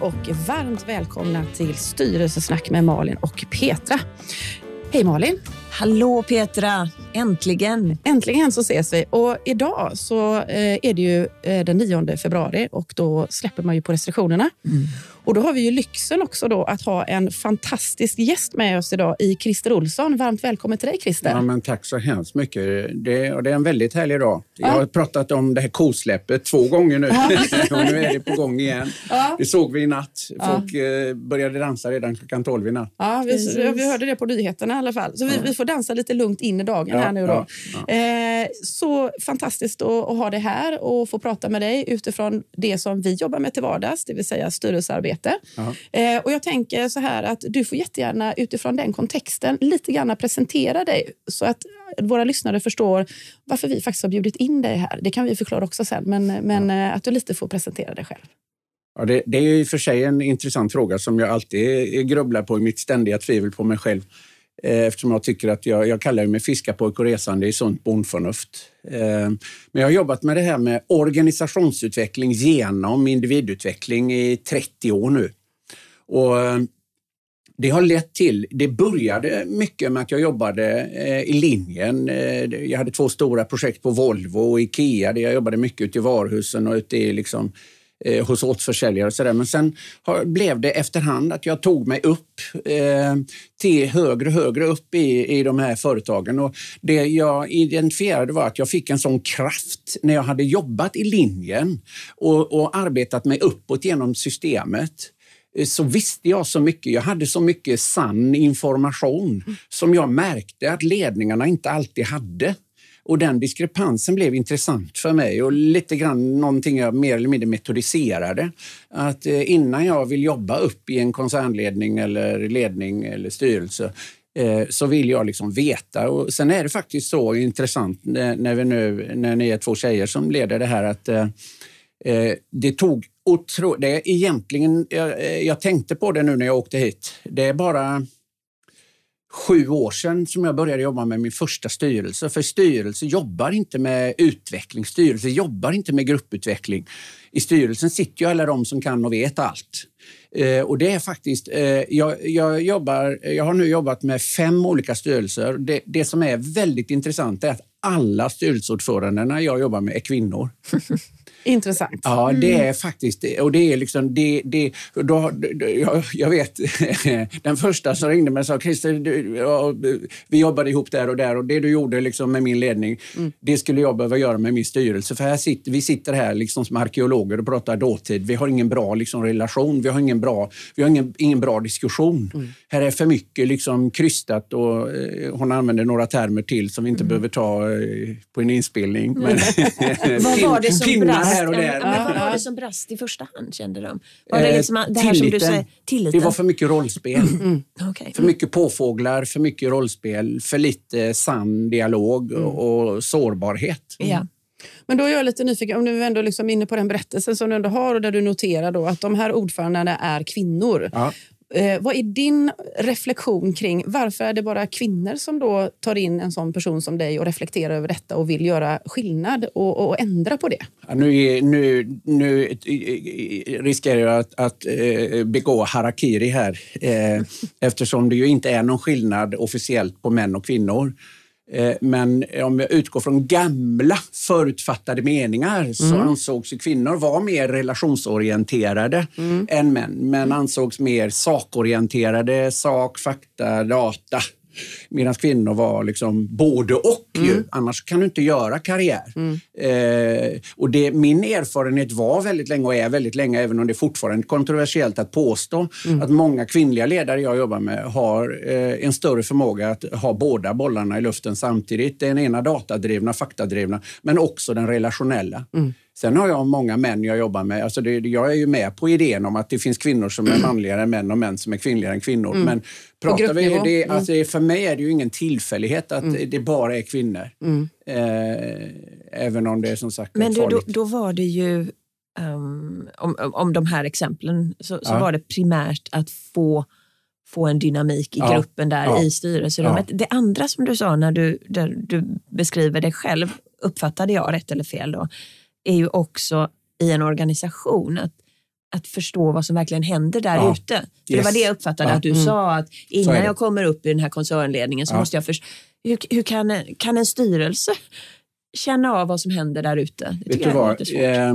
Och varmt välkomna till styrelsesnack med Malin och Petra. Hej Malin! Hallå Petra! Äntligen! Äntligen så ses vi. Och idag så eh, är det ju eh, den 9 februari och då släpper man ju på restriktionerna. Mm. Och då har vi ju lyxen också då att ha en fantastisk gäst med oss idag i Christer Olsson. Varmt välkommen till dig Christer. Ja, men tack så hemskt mycket. Det, och det är en väldigt härlig dag. Jag har pratat om det här kosläppet två gånger nu och nu är det på gång igen. Ja. Det såg vi i natt. Folk ja. Eh, började dansa redan klockan 12 i natt. Ja, vi, vi hörde det på nyheterna i alla fall. Så vi, vi får dansa lite lugnt in i dagen här nu då. Eh, så fantastiskt att, att ha det här och få prata med dig utifrån det som vi jobbar med till vardags, det vill säga styrelsearbete arbete. Eh, och jag tänker så här att du får jättegärna utifrån den kontexten lite grann presentera dig så att våra lyssnare förstår varför vi faktiskt har bjudit in dig här. Det kan vi förklara också sen, men, men ja. Eh, att du lite får presentera dig själv. Ja, det, det är i och för sig en intressant fråga som jag alltid grubblar på i mitt ständiga tvivel på mig själv. Eh, eftersom jag tycker att jag, jag kallar mig fiskarpojk och resande i sunt bondförnuft. Eh, men jag har jobbat med det här med organisationsutveckling genom individutveckling i 30 år nu. Och eh, det har lett till, det började mycket med att jag jobbade i linjen. Jag hade två stora projekt på Volvo och Ikea där jag jobbade mycket ute i varuhusen och ute i liksom eh, hos återförsäljare och sådär. Men sen har, blev det efterhand att jag tog mig upp eh, till högre och högre upp i, i de här företagen. Och det jag identifierade var att jag fick en sån kraft när jag hade jobbat i linjen och, och arbetat mig uppåt genom systemet eh, så visste jag så mycket. Jag hade så mycket sann information mm. som jag märkte att ledningarna inte alltid hade. Och den diskrepansen blev intressant för mig och lite grann någonting jag mer eller mindre metodiserade. Att eh, innan jag vill jobba upp i en koncernledning eller ledning eller styrelse eh, så vill jag liksom veta. Och sen är det faktiskt så intressant när vi nu, när ni är två tjejer som leder det här att eh, det tog otroligt... Det är egentligen, jag, jag tänkte på det nu när jag åkte hit. Det är bara sju år sedan som jag började jobba med min första styrelse. För styrelse jobbar inte med utveckling, styrelse jobbar inte med grupputveckling. I styrelsen sitter ju alla de som kan och vet allt. Eh, och det är faktiskt, eh, jag, jag, jobbar, jag har nu jobbat med fem olika styrelser. Det, det som är väldigt intressant är att alla styrelseordförandena jag jobbar med är kvinnor. Intressant. Ja, det mm. är faktiskt och det är liksom det. det då, jag, jag vet, den första som ringde mig sa Christer, du, ja, vi jobbade ihop där och där och det du gjorde liksom med min ledning, mm. det skulle jag behöva göra med min styrelse. För här sitter, vi sitter här liksom som arkeologer och pratar dåtid. Vi har ingen bra liksom, relation, vi har ingen bra, vi har ingen, ingen bra diskussion. Mm. Här är för mycket liksom, krystat och eh, hon använder några termer till som vi inte mm. behöver ta eh, på en inspelning. Men, Vad var det som brast? Här och där. Men vad var det som brast i första hand kände de? Var det, liksom det här som du säger, tilliten? Det var för mycket rollspel. Mm. Okay. För mycket påfåglar, för mycket rollspel, för lite sann dialog mm. och sårbarhet. Ja. Men då är jag lite nyfiken, om du ändå liksom är inne på den berättelsen som du ändå har och där du noterar då att de här ordförandena är kvinnor. Ja. Eh, vad är din reflektion kring varför är det bara kvinnor som då tar in en sån person som dig och reflekterar över detta och vill göra skillnad och, och ändra på det? Ja, nu, nu, nu riskerar jag att, att eh, begå harakiri här eh, eftersom det ju inte är någon skillnad officiellt på män och kvinnor. Eh, men om jag utgår från gamla förutfattade meningar så mm. ansågs kvinnor vara mer relationsorienterade mm. än män. Män ansågs mer sakorienterade, sak, fakta, data. Medan kvinnor var liksom både och. Mm. Ju. Annars kan du inte göra karriär. Mm. Eh, och det, min erfarenhet var väldigt länge och är väldigt länge, även om det är fortfarande kontroversiellt att påstå, mm. att många kvinnliga ledare jag jobbar med har eh, en större förmåga att ha båda bollarna i luften samtidigt. Den ena datadrivna, faktadrivna, men också den relationella. Mm. Sen har jag många män jag jobbar med. Alltså det, jag är ju med på idén om att det finns kvinnor som är manligare än män och män som är kvinnligare än kvinnor. Mm. Men pratar vi, det, mm. alltså för mig är det ju ingen tillfällighet att mm. det bara är kvinnor. Mm. Eh, även om det är som sagt Men du, då, då, var det ju, um, om, om de här exemplen, så, så ja. var det primärt att få få en dynamik i ja. gruppen där ja. i styrelserummet. Ja. Det andra som du sa när du, du beskriver dig själv, uppfattade jag rätt eller fel då, är ju också i en organisation att att förstå vad som verkligen händer där ja. ute. Yes. Det var det jag uppfattade ja. att du mm. sa, att innan jag kommer upp i den här koncernledningen så ja. måste jag förstå, hur, hur kan, kan en styrelse känna av vad som händer där ute? Vet du vad? Eh,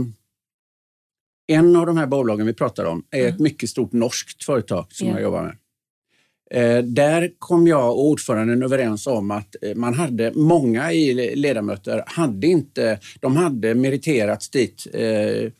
en av de här bolagen vi pratar om är mm. ett mycket stort norskt företag som jag jobbar med. Eh, där kom jag och ordföranden överens om att eh, man hade, många i ledamöter hade inte, de hade meriterats dit eh,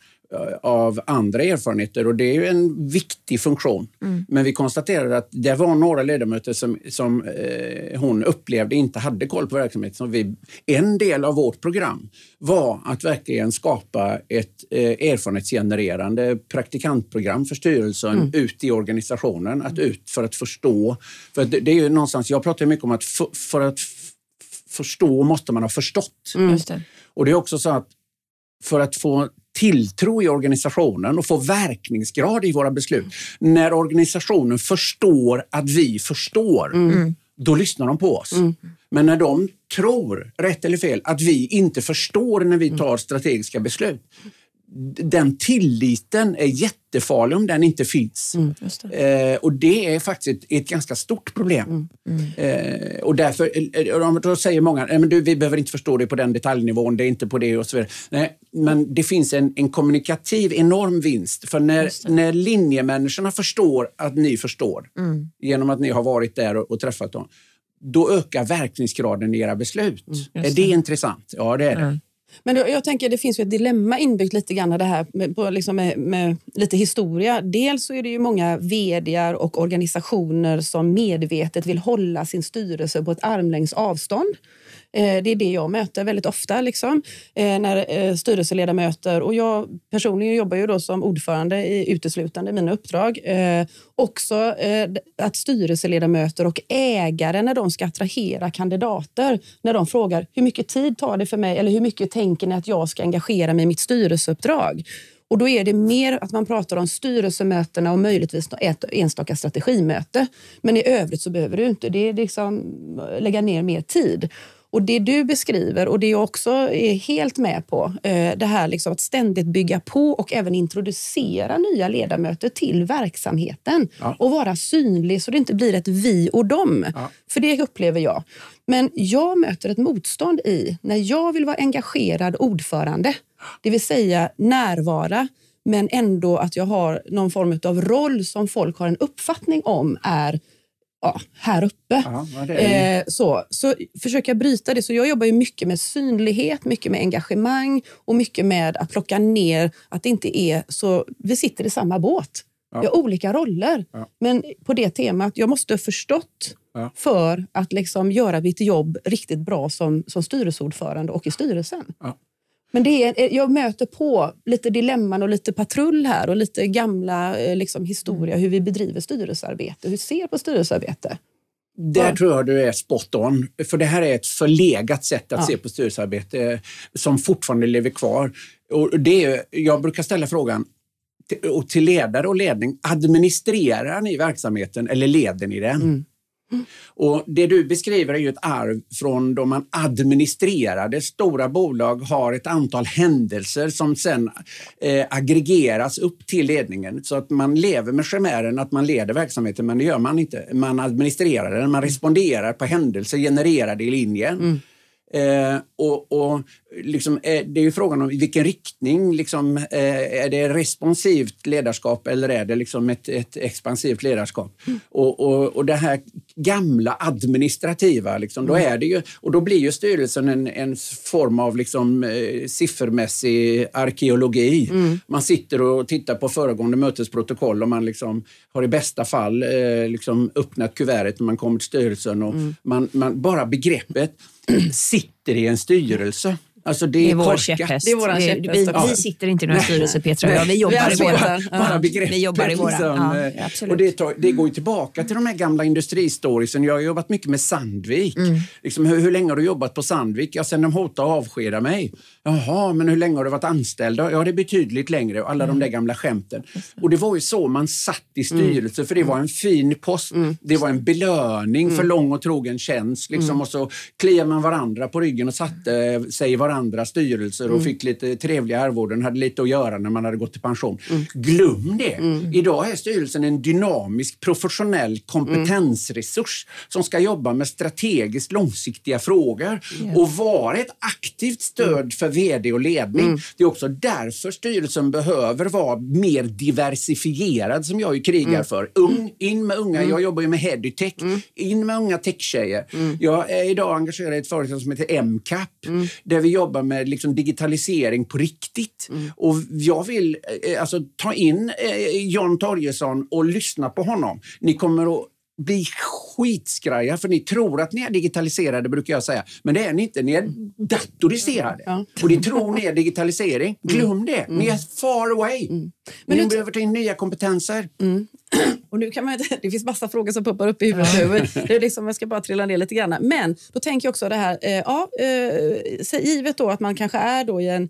av andra erfarenheter och det är ju en viktig funktion. Mm. Men vi konstaterade att det var några ledamöter som, som eh, hon upplevde inte hade koll på verksamheten. Så vi, en del av vårt program var att verkligen skapa ett eh, erfarenhetsgenererande praktikantprogram för styrelsen mm. ut i organisationen, att ut för att förstå. För det, det är ju någonstans, jag pratar mycket om att för, för att förstå måste man ha förstått. Mm. Det. Och det är också så att för att få tilltro i organisationen och få verkningsgrad i våra beslut. När organisationen förstår att vi förstår, mm. då lyssnar de på oss. Mm. Men när de tror, rätt eller fel, att vi inte förstår när vi tar strategiska beslut, den tilliten är jättefarlig om den inte finns. Mm, det. Eh, och det är faktiskt ett, ganska stort problem. Mm, mm. Eh, och därför eh, då säger många men du, vi behöver inte förstå det på den detaljnivån, det är inte på det och så vidare. Nej, men det finns en, en kommunikativ enorm vinst. För när, när linjemänniskorna förstår att ni förstår, mm. genom att ni har varit där och, och träffat dem, då ökar verkningsgraden i era beslut. Mm, är det intressant? Ja, det är det. Men jag tänker det finns ju ett dilemma inbyggt lite grann det här med, på, liksom med, med, lite historia. Dels så är det ju många vd och organisationer som medvetet vill hålla sin styrelse på ett armlängds avstånd. Eh, det är det jag möter väldigt ofta liksom, eh, när eh, styrelseledamöter och jag personligen jobbar ju då som ordförande i uteslutande mina uppdrag. Också att styrelseledamöter och ägare när de ska attrahera kandidater, när de frågar hur mycket tid tar det för mig eller hur mycket tänker ni att jag ska engagera mig i mitt styrelseuppdrag? Och då är det mer att man pratar om styrelsemötena och möjligtvis ett enstaka strategimöte. Men i övrigt så behöver du inte det är liksom lägga ner mer tid. Och det du beskriver och det jag också är helt med på, eh, det här liksom att ständigt bygga på och även introducera nya ledamöter till verksamheten ja. och vara synlig så det inte blir ett vi och dem. Ja. För det upplever jag. Men jag möter ett motstånd i när jag vill vara engagerad ordförande, det vill säga närvara, men ändå att jag har någon form av roll som folk har en uppfattning om är ja, här uppe. Ja, eh, så, så försöker jag bryta det. Så jag jobbar ju mycket med synlighet, mycket med engagemang och mycket med att plocka ner att det inte är så... Vi sitter i samma båt. Ja. Vi har olika roller. Ja. Men på det temat, jag måste ha förstått ja. för att liksom göra mitt jobb riktigt bra som, som styrelseordförande och i styrelsen. Men det är, eh, jag möter på lite dilemman och lite patrull här och lite gamla eh, liksom, historia hur vi bedriver styrelsearbete, hur vi ser på styrelsearbete. Där ja. tror jag du är spot on. För det här är ett förlegat sätt att ja. se på styrelsearbete eh, som fortfarande lever kvar. Och det är, jag brukar ställa frågan till, till ledare och ledning, administrerar ni verksamheten eller leder ni den? Mm. Och Det du beskriver är ju ett arv från då man administrerade. Stora bolag har ett antal händelser som sen eh, aggregeras upp till ledningen. Så att man lever med chimären att man leder verksamheten, men det gör man inte. Man administrerar den, man responderar på händelser genererade i linjen. Mm. Eh, och, och liksom, eh, det är ju frågan om i vilken riktning. Liksom, eh, är det responsivt ledarskap eller är det liksom ett, ett expansivt ledarskap? Mm. Och, och, och det här gamla administrativa, liksom, då, mm. är det ju, och då blir ju styrelsen en, en form av liksom, eh, siffermässig arkeologi. Mm. Man sitter och tittar på föregående mötesprotokoll och man liksom har i bästa fall eh, liksom öppnat kuvertet när man kommer till styrelsen. Och mm. man, man, bara begreppet sitter i en styrelse. Alltså det, är det är vår käpphäst. Det är våran käpphäst. Vi, vi, sitter inte i några styrelser Petra och jag. Vi jobbar i våra. Bara begreppet. Vi jobbar i våra. Liksom, ja, och det, tar, det, går ju tillbaka till de här gamla industristoriesen. Jag har jobbat mycket med Sandvik. Mm. Liksom, hur, hur, länge har du jobbat på Sandvik? Ja, sen de hotade att avskeda mig. Jaha, men hur länge har du varit anställd? Ja, det är betydligt längre. Och alla mm. de där gamla skämten. Och det var ju så man satt i styrelsen, mm. för det var en fin post. Mm. Det var en belöning för mm. lång och trogen tjänst. Liksom. Mm. Och så kliade man varandra på ryggen och satte sig i varandras styrelser och fick lite trevliga arvoden. Hade lite att göra när man hade gått i pension. Glöm det! Idag är styrelsen en dynamisk, professionell kompetensresurs som ska jobba med strategiskt långsiktiga frågor yeah. och vara ett aktivt stöd för vd och ledning. Mm. Det är också därför styrelsen behöver vara mer diversifierad som jag ju krigar mm. för. Ung, in med unga, mm. jag jobbar ju med Heditech, mm. in med unga techtjejer. Mm. Jag är idag engagerad i ett företag som heter MCAP där vi jobbar med liksom digitalisering på riktigt. Och jag vill eh, alltså, ta in eh, John Torgesson och lyssna på honom. Ni kommer att bli skitskraja för ni tror att ni är digitaliserade, brukar jag säga. Men det är ni inte. Ni är datoriserade. Ja. Och ni tror ni är digitalisering. Mm. Glöm det. Ni är far away. Mm. Men ni behöver ta in nya kompetenser. Mm. Och nu kan man, det finns massa frågor som poppar upp i huvudet nu. Det är liksom, jag ska bara trilla ner lite grann. Men då tänker jag också det här, eh, ja, eh, givet då att man kanske är då i en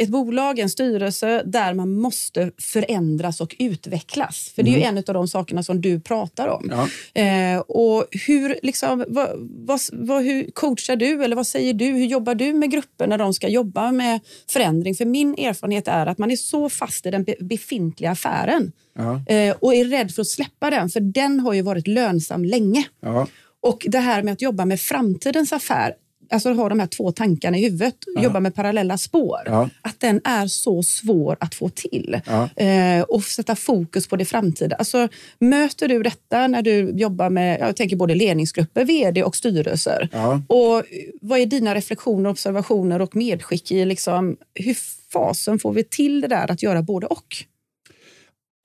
ett bolag, en styrelse där man måste förändras och utvecklas. För det är mm. en av de sakerna som du pratar om. Ja. Eh, och hur, liksom, vad, vad, vad, hur coachar du eller vad säger du? Hur jobbar du med grupper när de ska jobba med förändring? För min erfarenhet är att man är så fast i den befintliga affären ja. eh, och är rädd för att släppa den, för den har ju varit lönsam länge. Ja. Och det här med att jobba med framtidens affär alltså ha de här två tankarna i huvudet, ja. jobba med parallella spår, ja. att den är så svår att få till. Ja. Eh, och sätta fokus på det framtida. Alltså, möter du detta när du jobbar med jag tänker både ledningsgrupper, vd och styrelser? Och vad är dina reflektioner, observationer och medskick i liksom, hur fasen får vi till det där att göra både och?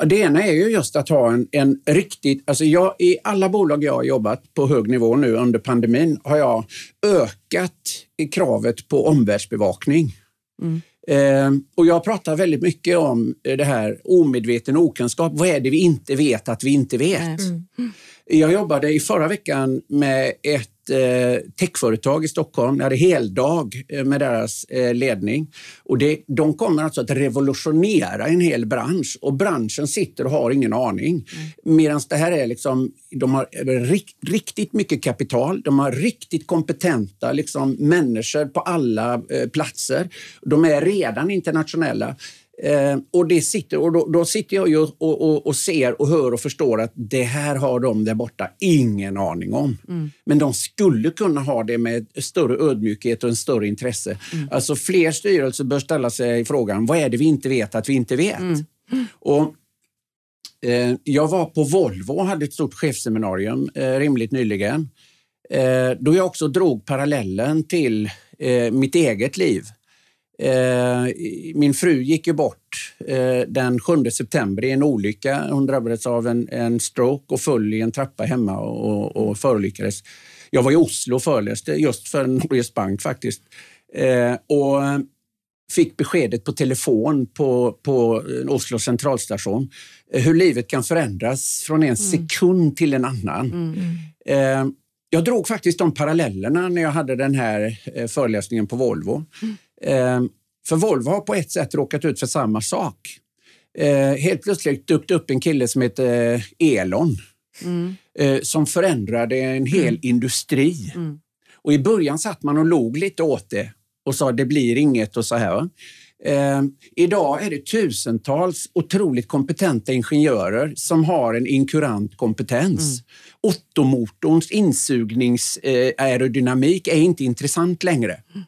Det ena är ju just att ha en, en riktigt... Alltså jag, I alla bolag jag har jobbat på hög nivå nu under pandemin har jag ökat kravet på omvärldsbevakning. Mm. Eh, och jag pratar väldigt mycket om det här omedveten okunskap. Vad är det vi inte vet att vi inte vet? Mm. Jag jobbade i förra veckan med ett techföretag i Stockholm. Jag hade heldag eh, med deras eh, ledning. Och det, de kommer alltså att revolutionera en hel bransch och branschen sitter och har ingen aning. Mm. Medan det här är liksom, de har rikt, riktigt mycket kapital, de har riktigt kompetenta liksom, människor på alla eh, platser. De är redan internationella. Eh, och det sitter, och då, då sitter jag ju och, och, och, ser och hör och förstår att det här har de där borta ingen aning om. Mm. Men de skulle kunna ha det med större ödmjukhet och en större intresse. Mm. Alltså fler styrelser bör ställa sig frågan, vad är det vi inte vet att vi inte vet? Mm. Och, eh, jag var på Volvo och hade ett stort chefseminarium eh, rimligt nyligen. Eh, då jag också drog parallellen till eh, mitt eget liv. Eh, min fru gick ju bort eh, den 7 september i en olycka. Hon drabbades av en, en stroke och föll i en trappa hemma och, och förolyckades. Jag var i Oslo och föreläste just för Norges Bank faktiskt. Eh, och fick beskedet på telefon på, på Oslo centralstation hur livet kan förändras från en mm. sekund till en annan. Mm. Jag drog faktiskt de parallellerna när jag hade den här föreläsningen på Volvo. Mm. Eh, för Volvo har på ett sätt råkat ut för samma sak. Eh, helt plötsligt dök det upp en kille som heter eh, Elon mm. som förändrade en hel mm. industri. Mm. Och I början satt man och log lite åt det och sa det blir inget och så här. Eh, idag är det tusentals otroligt kompetenta ingenjörer som har en inkurant kompetens. Mm. Ottomotorns insugningsaerodynamik är inte intressant längre. Mm.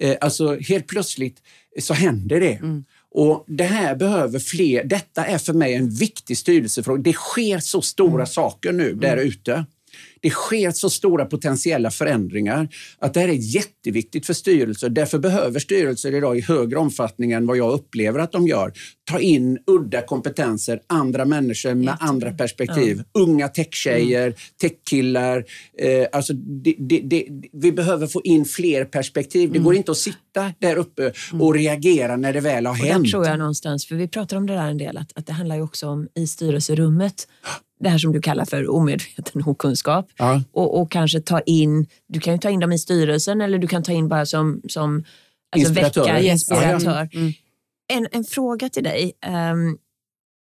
Eh, alltså helt plötsligt så händer det. Mm. Och det här behöver fler. Detta är för mig en viktig styrelsefråga. Det sker så stora mm. saker nu mm. där ute. Det sker så stora potentiella förändringar att det här är jätteviktigt för styrelser. Därför behöver styrelser idag i högre omfattning än vad jag upplever att de gör ta in udda kompetenser, andra människor med Jättebra. andra perspektiv. Ja. Unga techtjejer, mm. techkillar. Eh, alltså det, det, det, vi behöver få in fler perspektiv. Det mm. går inte att sitta där uppe mm. och reagera när det väl har och hänt. Där tror jag någonstans, för vi pratar om det där en del, att, att det handlar ju också om i styrelserummet det här som du kallar för omedveten okunskap. Ja. Och, och kanske ta in, du kan ju ta in dem i styrelsen eller du kan ta in bara som, som Alltså inspiratör. Väcka, inspiratör. Mm. En, en fråga till dig. Um,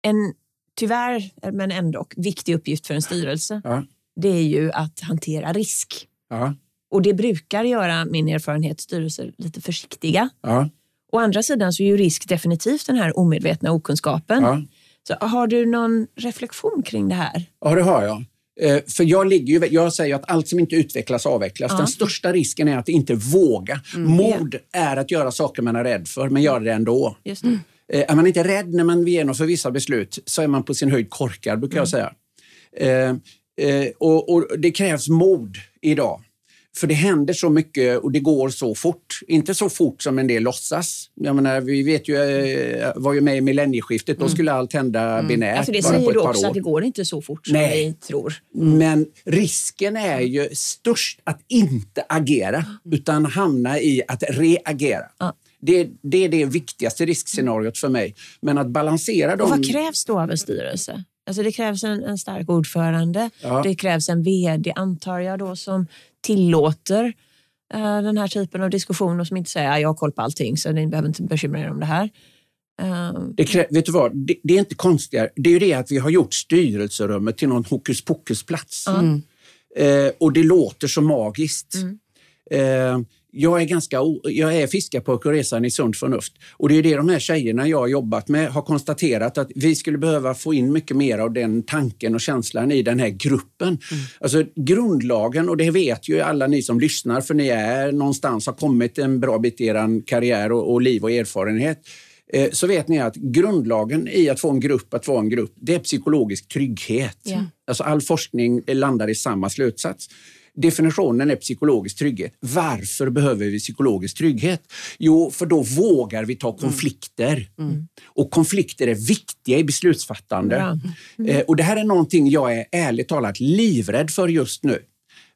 en tyvärr, men ändå viktig uppgift för en styrelse. Ja. Det är ju att hantera risk. Ja. Och det brukar göra min erfarenhet styrelser lite försiktiga. Ja. Å andra sidan så är ju risk definitivt den här omedvetna okunskapen. Så har du någon reflektion kring det här? Ja, det har jag. Eh, för jag, ligger ju, jag säger att allt som inte utvecklas avvecklas. Ja. Den största risken är att inte våga. Mm. Mod är att göra saker man är rädd för, men göra det ändå. Just det. Eh, är man inte rädd när man genomför vissa beslut så är man på sin höjd korkad, brukar jag mm. säga. Eh, och, och, Det krävs mod idag. För det händer så mycket och det går så fort. Inte så fort som en del låtsas. Jag menar, vi vet ju, eh, var ju med i millennieskiftet, mm. då skulle allt hända mm. binärt. Alltså det säger du också, år. att det går inte så fort som Nej. vi tror. Mm. Men risken är ju störst att inte agera, mm. utan hamna i att reagera. Mm. Det, det, är det viktigaste riskscenariot för mig. Men att balansera dem... Och vad krävs då av en styrelse? Alltså det krävs en, en stark ordförande, ja. det krävs en vd antar jag då som tillåter uh, den här typen av diskussioner som inte säger att jag har koll på allting så ni behöver inte bekymra er om det här. Uh, det, vet du vad, det, det, är inte konstigare. Det är ju det att vi har gjort styrelserummet till någon hokus pokus-plats. Mm. Uh, och det låter så magiskt. Mm jag är ganska jag är fiskarpojke och resan i sunt förnuft. Och det är det de här tjejerna jag har jobbat med har konstaterat att vi skulle behöva få in mycket mer av den tanken och känslan i den här gruppen. Mm. Alltså grundlagen, och det vet ju alla ni som lyssnar för ni är någonstans, har kommit en bra bit i er karriär och, och liv och erfarenhet eh, så vet ni att grundlagen i att få en grupp att vara en grupp, det är psykologisk trygghet. Yeah. Alltså all forskning landar i samma slutsats. Definitionen är psykologisk trygghet. Varför behöver vi psykologisk trygghet? Jo, för då vågar vi ta konflikter. Mm. mm. Och konflikter är viktiga i beslutsfattande. Mm. Eh, och det här är någonting jag är ärligt talat livrädd för just nu.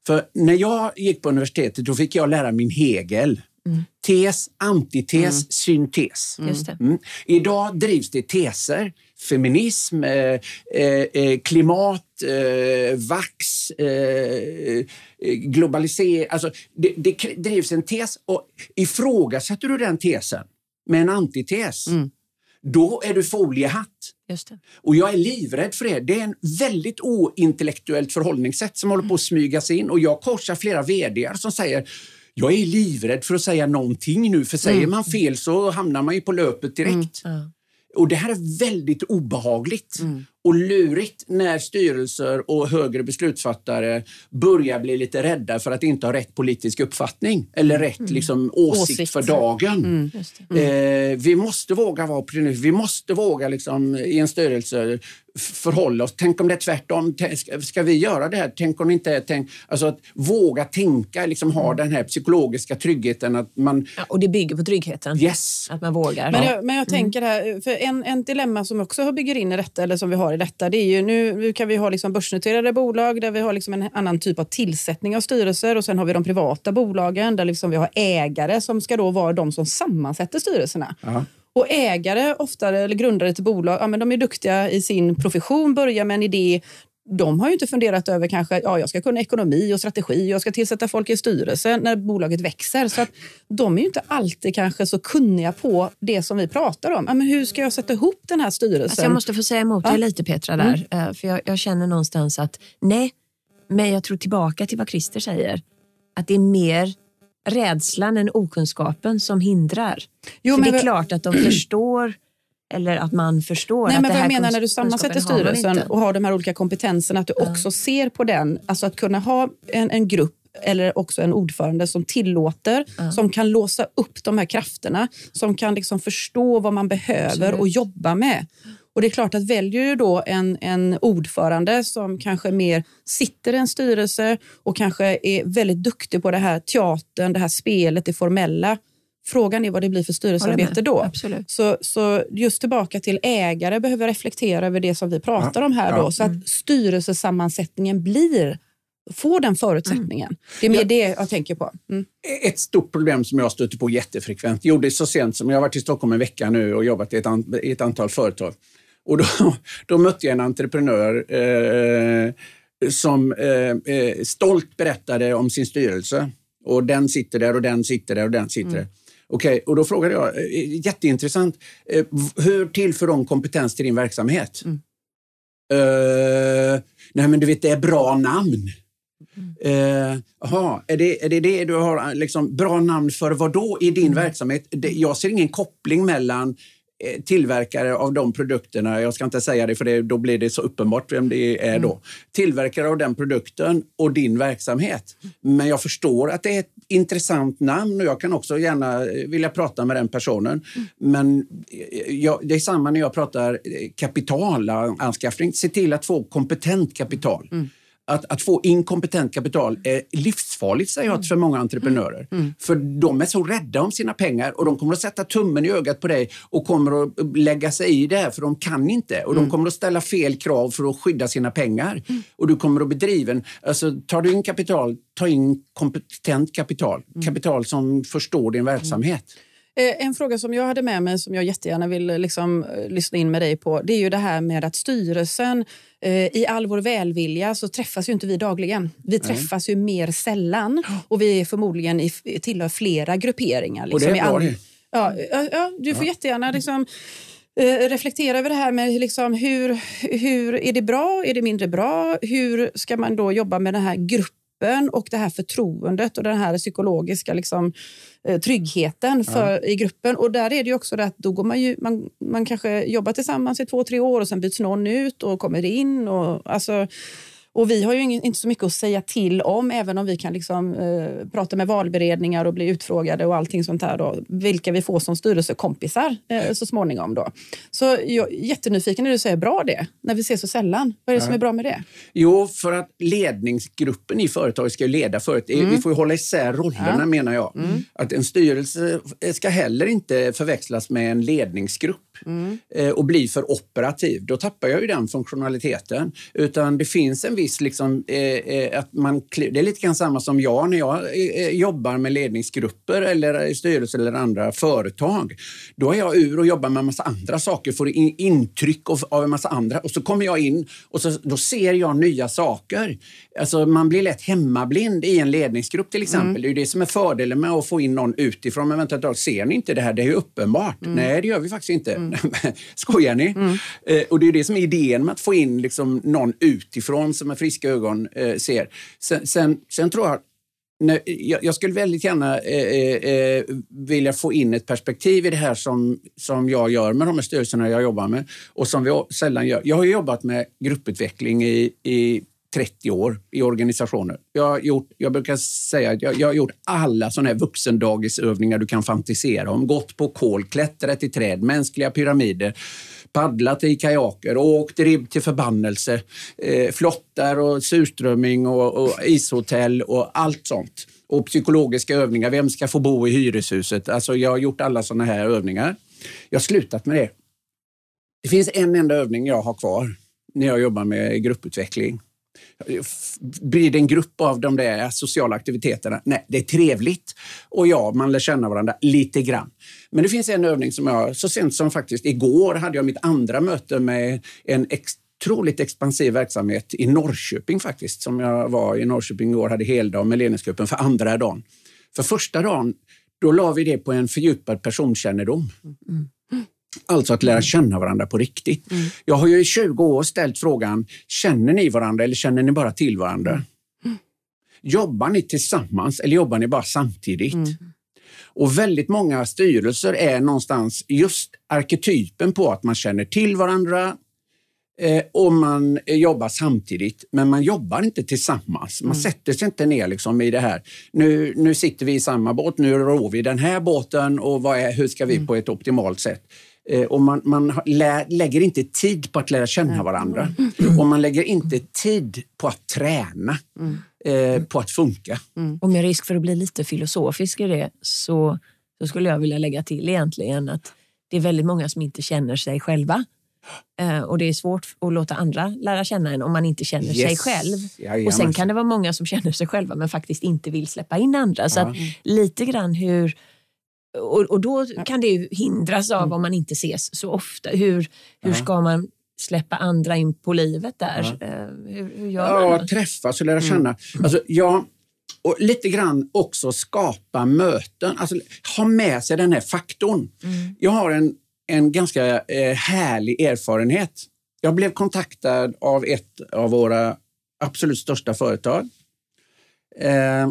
För när jag gick på universitetet då fick jag lära min Hegel. Mm. Tes, antites, mm. syntes. Mm. Idag drivs det teser feminism, eh, eh, eh, klimat, vax, globalisering. Alltså, det, det drivs en tes och ifrågasätter du den tesen med en antites, mm. då är du foliehatt. Och jag är livrädd för det. Det är en väldigt ointellektuellt förhållningssätt som håller på att smygas in och jag korsar flera vd som säger jag är livrädd för att säga någonting nu, för säger mm. man fel så hamnar man ju på löpet direkt. Mm. Och Det här är väldigt obehagligt. Mm och lurigt när styrelser och högre beslutsfattare börjar bli lite rädda för att inte ha rätt politisk uppfattning eller rätt mm. liksom, åsikt, åsikt, för dagen. Mm. Mm. Eh, vi måste våga vara Vi måste våga liksom, i en styrelse förhålla oss. Tänk om det är tvärtom. Ska vi göra det här? Tänk om inte... Tänk, alltså att våga tänka, liksom ha mm. den här psykologiska tryggheten. Att man, ja, och det bygger på tryggheten. Yes. Att man vågar. Men jag, men jag tänker här, för en, en dilemma som också bygger in i detta, eller som vi har i detta. Det är ju, nu, nu kan vi ha liksom börsnoterade bolag där vi har liksom en annan typ av tillsättning av styrelser och sen har vi de privata bolagen där liksom vi har ägare som ska då vara de som sammansätter styrelserna. Aha. Och ägare, ofta, eller grundare till bolag, ja, men de är duktiga i sin profession, börjar med en idé, de har ju inte funderat över kanske ja, jag ska kunna ekonomi och strategi jag ska tillsätta folk i styrelsen när bolaget växer. Så att de är ju inte alltid kanske så kunniga på det som vi pratar om. Ja, men hur ska jag sätta ihop den här styrelsen? Alltså jag måste få säga emot dig lite Petra där. Mm. För jag, jag, känner någonstans att nej, men jag tror tillbaka till vad Christer säger. Att det är mer rädslan än okunskapen som hindrar. Jo, för det är klart att de förstår eller att man förstår. Nej, att men vad jag menar när du sammansätter styrelsen har och har de här olika kompetenserna, att du ja. också ser på den. Alltså att kunna ha en, en grupp eller också en ordförande som tillåter, ja. som kan låsa upp de här krafterna, som kan liksom förstå vad man behöver Absolut. och jobba med. Och det är klart att väljer du då en, en ordförande som kanske mer sitter i en styrelse och kanske är väldigt duktig på det här teatern, det här spelet, det formella, Frågan är vad det blir för styrelsearbete då. Absolut. Så, så just tillbaka till ägare behöver reflektera över det som vi pratar ja, om här. Ja. Då, så att mm. styrelsesammansättningen blir får den förutsättningen. Mm. Det är mer ja. det jag tänker på. Mm. Ett stort problem som jag stöter på jättefrekvent, gjorde det så sent som jag har varit i Stockholm en vecka nu och jobbat i ett, an, i ett antal företag. Och då, då mötte jag en entreprenör eh, som eh, eh, stolt berättade om sin styrelse. Och den sitter där och den sitter där och den sitter mm. Okej, okay, och då frågade jag, eh, jätteintressant, eh, hur tillför de kompetens till din verksamhet? Mm. Uh, nej men du vet, det är bra namn. Jaha, uh, är, det, är det det du har? Liksom, bra namn för vad då i din mm. verksamhet? Det, jag ser ingen koppling mellan tillverkare av de produkterna, jag ska inte säga det för det, då blir det så uppenbart vem det är då. Mm. Tillverkare av den produkten och din verksamhet. Men jag förstår att det är ett intressant namn och jag kan också gärna eh, vilja prata med den personen. Mm. Men eh, jag, det är samma när jag pratar kapitalanskaffning. Se till att få kompetent kapital. Mm att, att få inkompetent kapital är livsfarligt, säger jag för många entreprenörer. Mm. mm. För de är så rädda om sina pengar och de kommer att sätta tummen i ögat på dig och kommer att lägga sig i det här för de kan inte. Och mm. de kommer att ställa fel krav för att skydda sina pengar. Mm. Och du kommer att bedriva en... Alltså, tar du in kapital, ta in kompetent kapital. Mm. Kapital som förstår din verksamhet. Eh, en fråga som jag hade med mig som jag jättegärna vill liksom, eh, lyssna in med dig på det är ju det här med att styrelsen eh, i all vår välvilja så träffas ju inte vi dagligen. Vi träffas ju mer sällan och vi är förmodligen i, tillhör flera grupperingar. Liksom, och det är bra det. Ja, ja, du får ja. jättegärna liksom, reflektera över det här med liksom, hur, hur är det bra, är det mindre bra? Hur ska man då jobba med den här gruppen och det här förtroendet och den här psykologiska liksom, Eh, tryggheten för, ja. i gruppen. Och där är det också det att då går man, ju, man, man kanske jobbar tillsammans i två, tre år och sen byts någon ut och kommer in. Och, alltså, och vi har ju inte så mycket att säga till om, även om vi kan liksom, eh, prata med valberedningar och bli utfrågade och allting sånt här. Då, vilka vi får som styrelsekompisar eh, så småningom. Då. Så jag är jättenyfiken när du säger bra det, när vi ses så sällan. Vad är det som är bra med det? Jo, för att ledningsgruppen i företaget ska leda företaget. Mm. Vi får hålla isär rollerna ja. menar jag. Mm. Att en styrelse ska heller inte förväxlas med en ledningsgrupp mm. Eh, och bli för operativ. Då tappar jag ju den funktionaliteten. Utan det finns en viss... Liksom, eh, eh, att man, det är lite grann samma som jag när jag eh, jobbar med ledningsgrupper eller styrelser eller andra företag. Då är jag ur och jobbar med en massa andra saker, får in, intryck av, av en massa andra och så kommer jag in och så, då ser jag nya saker. Alltså, man blir lätt hemmablind i en ledningsgrupp till exempel. Mm. Det är det som är fördelen med att få in någon utifrån. Men vänta ett ser ni inte det här? Det är ju uppenbart. Mm. Nej, det gör vi faktiskt inte. Mm. Skojar ni? Mm. Eh, och det är det som är idén med att få in liksom någon utifrån som med friska ögon eh, ser. Sen, sen, sen, tror jag jag skulle väldigt gärna eh, eh, eh, vilja få in ett perspektiv i det här som, som jag gör med de här styrelserna jag jobbar med och som vi sällan gör. Jag har jobbat med grupputveckling i, i 30 år i organisationer. Jag, har gjort, jag brukar säga att jag, jag har gjort alla såna här vuxendagisövningar du kan fantisera om. Gått på kol, klättrat i träd, mänskliga pyramider, paddlat i kajaker, åkt ribb till förbannelse, eh, flottar och surströmming och, och ishotell och allt sånt. Och psykologiska övningar. Vem ska få bo i hyreshuset? Alltså jag har gjort alla såna här övningar. Jag har slutat med det. Det finns en enda övning jag har kvar när jag jobbar med grupputveckling. Blir det en grupp av de där sociala aktiviteterna? Nej, det är trevligt. Och ja, man lär känna varandra lite grann. Men det finns en övning som jag, så sent som faktiskt igår, hade jag mitt andra möte med en otroligt expansiv verksamhet i Norrköping faktiskt. Som jag var i Norrköping igår, hade heldag med ledningsgruppen för andra dagen. För första dagen, då la vi det på en fördjupad personkännedom. Mm. mm. Alltså att lära mm. känna varandra på riktigt. Mm. Jag har ju i 20 år ställt frågan, känner ni varandra eller känner ni bara till varandra? Mm. Jobbar ni tillsammans eller jobbar ni bara samtidigt? Mm. Och väldigt många styrelser är någonstans just arketypen på att man känner till varandra eh, och man jobbar samtidigt, men man jobbar inte tillsammans. Man mm. sätter sig inte ner liksom i det här. Nu, nu sitter vi i samma båt, nu rår vi den här båten och är, hur ska vi mm. på ett optimalt sätt? Eh, och man, man lä, lägger inte tid på att lära känna varandra. Mm. Och man lägger inte tid på att träna, mm. eh, på att funka. Mm. Och med risk för att bli lite filosofisk i det så, så skulle jag vilja lägga till egentligen att det är väldigt många som inte känner sig själva. Eh, och det är svårt att låta andra lära känna en om man inte känner yes. sig själv. Jajamän. Och sen kan det vara många som känner sig själva men faktiskt inte vill släppa in andra. Så att, lite grann hur och, och då kan det hindras av mm. om man inte ses så ofta. Hur, hur ska man släppa andra in på livet där? Ja. Eh, hur, hur gör man? Ja, träffas och lära mm. känna. Mm. Alltså, jag, och lite grann också skapa möten, alltså ha med sig den här faktorn. Mm. Jag har en, en ganska eh, härlig erfarenhet. Jag blev kontaktad av ett av våra absolut största företag. Eh,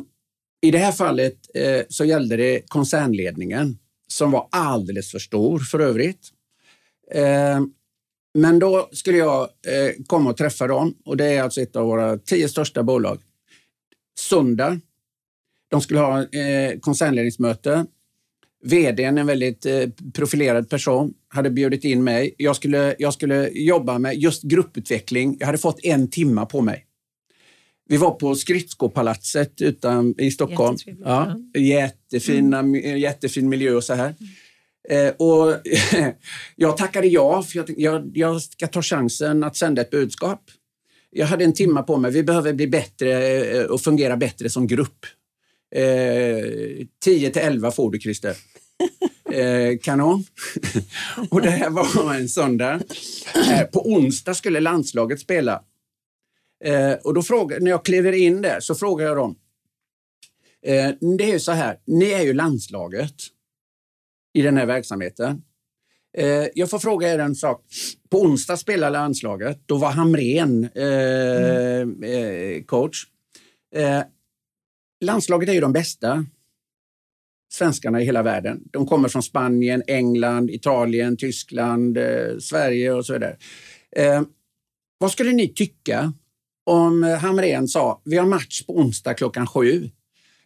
i det här fallet eh, så gällde det koncernledningen som var alldeles för stor för övrigt. Eh, men då skulle jag eh, komma och träffa dem och det är alltså ett av våra tio största bolag. Söndag. De skulle ha eh, koncernledningsmöte. VDn, en väldigt eh, profilerad person, hade bjudit in mig. Jag skulle, jag skulle jobba med just grupputveckling. Jag hade fått en timma på mig. Vi var på Skridskopalatset utan, i Stockholm. Ja, jättefina, mm. jättefin miljö och så här. Eh, och jag tackade ja, för jag, jag, jag ska ta chansen att sända ett budskap. Jag hade en timma på mig. Vi behöver bli bättre eh, och fungera bättre som grupp. Eh, 10 till 11 får du, Christer. Eh, kanon. och det här var en söndag. Eh, på onsdag skulle landslaget spela. Eh, och då frågar, när jag kliver in där så frågar jag dem. Eh, det är ju så här, ni är ju landslaget i den här verksamheten. Eh, jag får fråga er en sak. På onsdag spelade landslaget. Då var Hamren eh, mm. Eh, coach. Eh, landslaget är ju de bästa svenskarna i hela världen. De kommer från Spanien, England, Italien, Tyskland, Sverige och så vidare. vad skulle ni tycka om eh, Hamrén sa vi har match på onsdag klockan sju.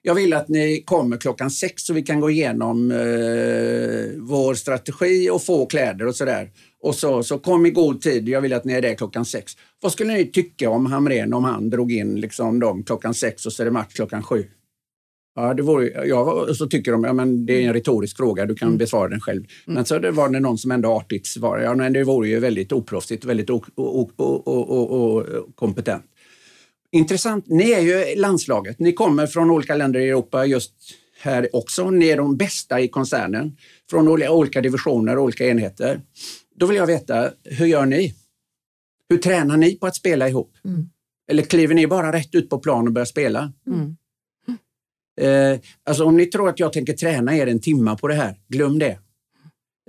Jag vill att ni kommer klockan sex så vi kan gå igenom eh, vår strategi och få kläder och sådär. Och så, så kom i god tid. Jag vill att ni är där klockan sex. Vad skulle ni tycka om Hamrén om han drog in liksom dem klockan sex och så är det match klockan sju? Ja, det vore, ja, så tycker de, ja, men det är en retorisk fråga, du kan mm. besvara den själv. Mm. Men så det var det någon som ändå artigt svarade, ja, men det vore ju väldigt oproffsigt, väldigt kompetent. Intressant, ni är ju landslaget, ni kommer från olika länder i Europa just här också. Ni är de bästa i koncernen från olika divisioner och olika enheter. Då vill jag veta, hur gör ni? Hur tränar ni på att spela ihop? Mm. Eller kliver ni bara rätt ut på plan och börjar spela? Mm. Eh, alltså om ni tror att jag tänker träna er en timma på det här, glöm det.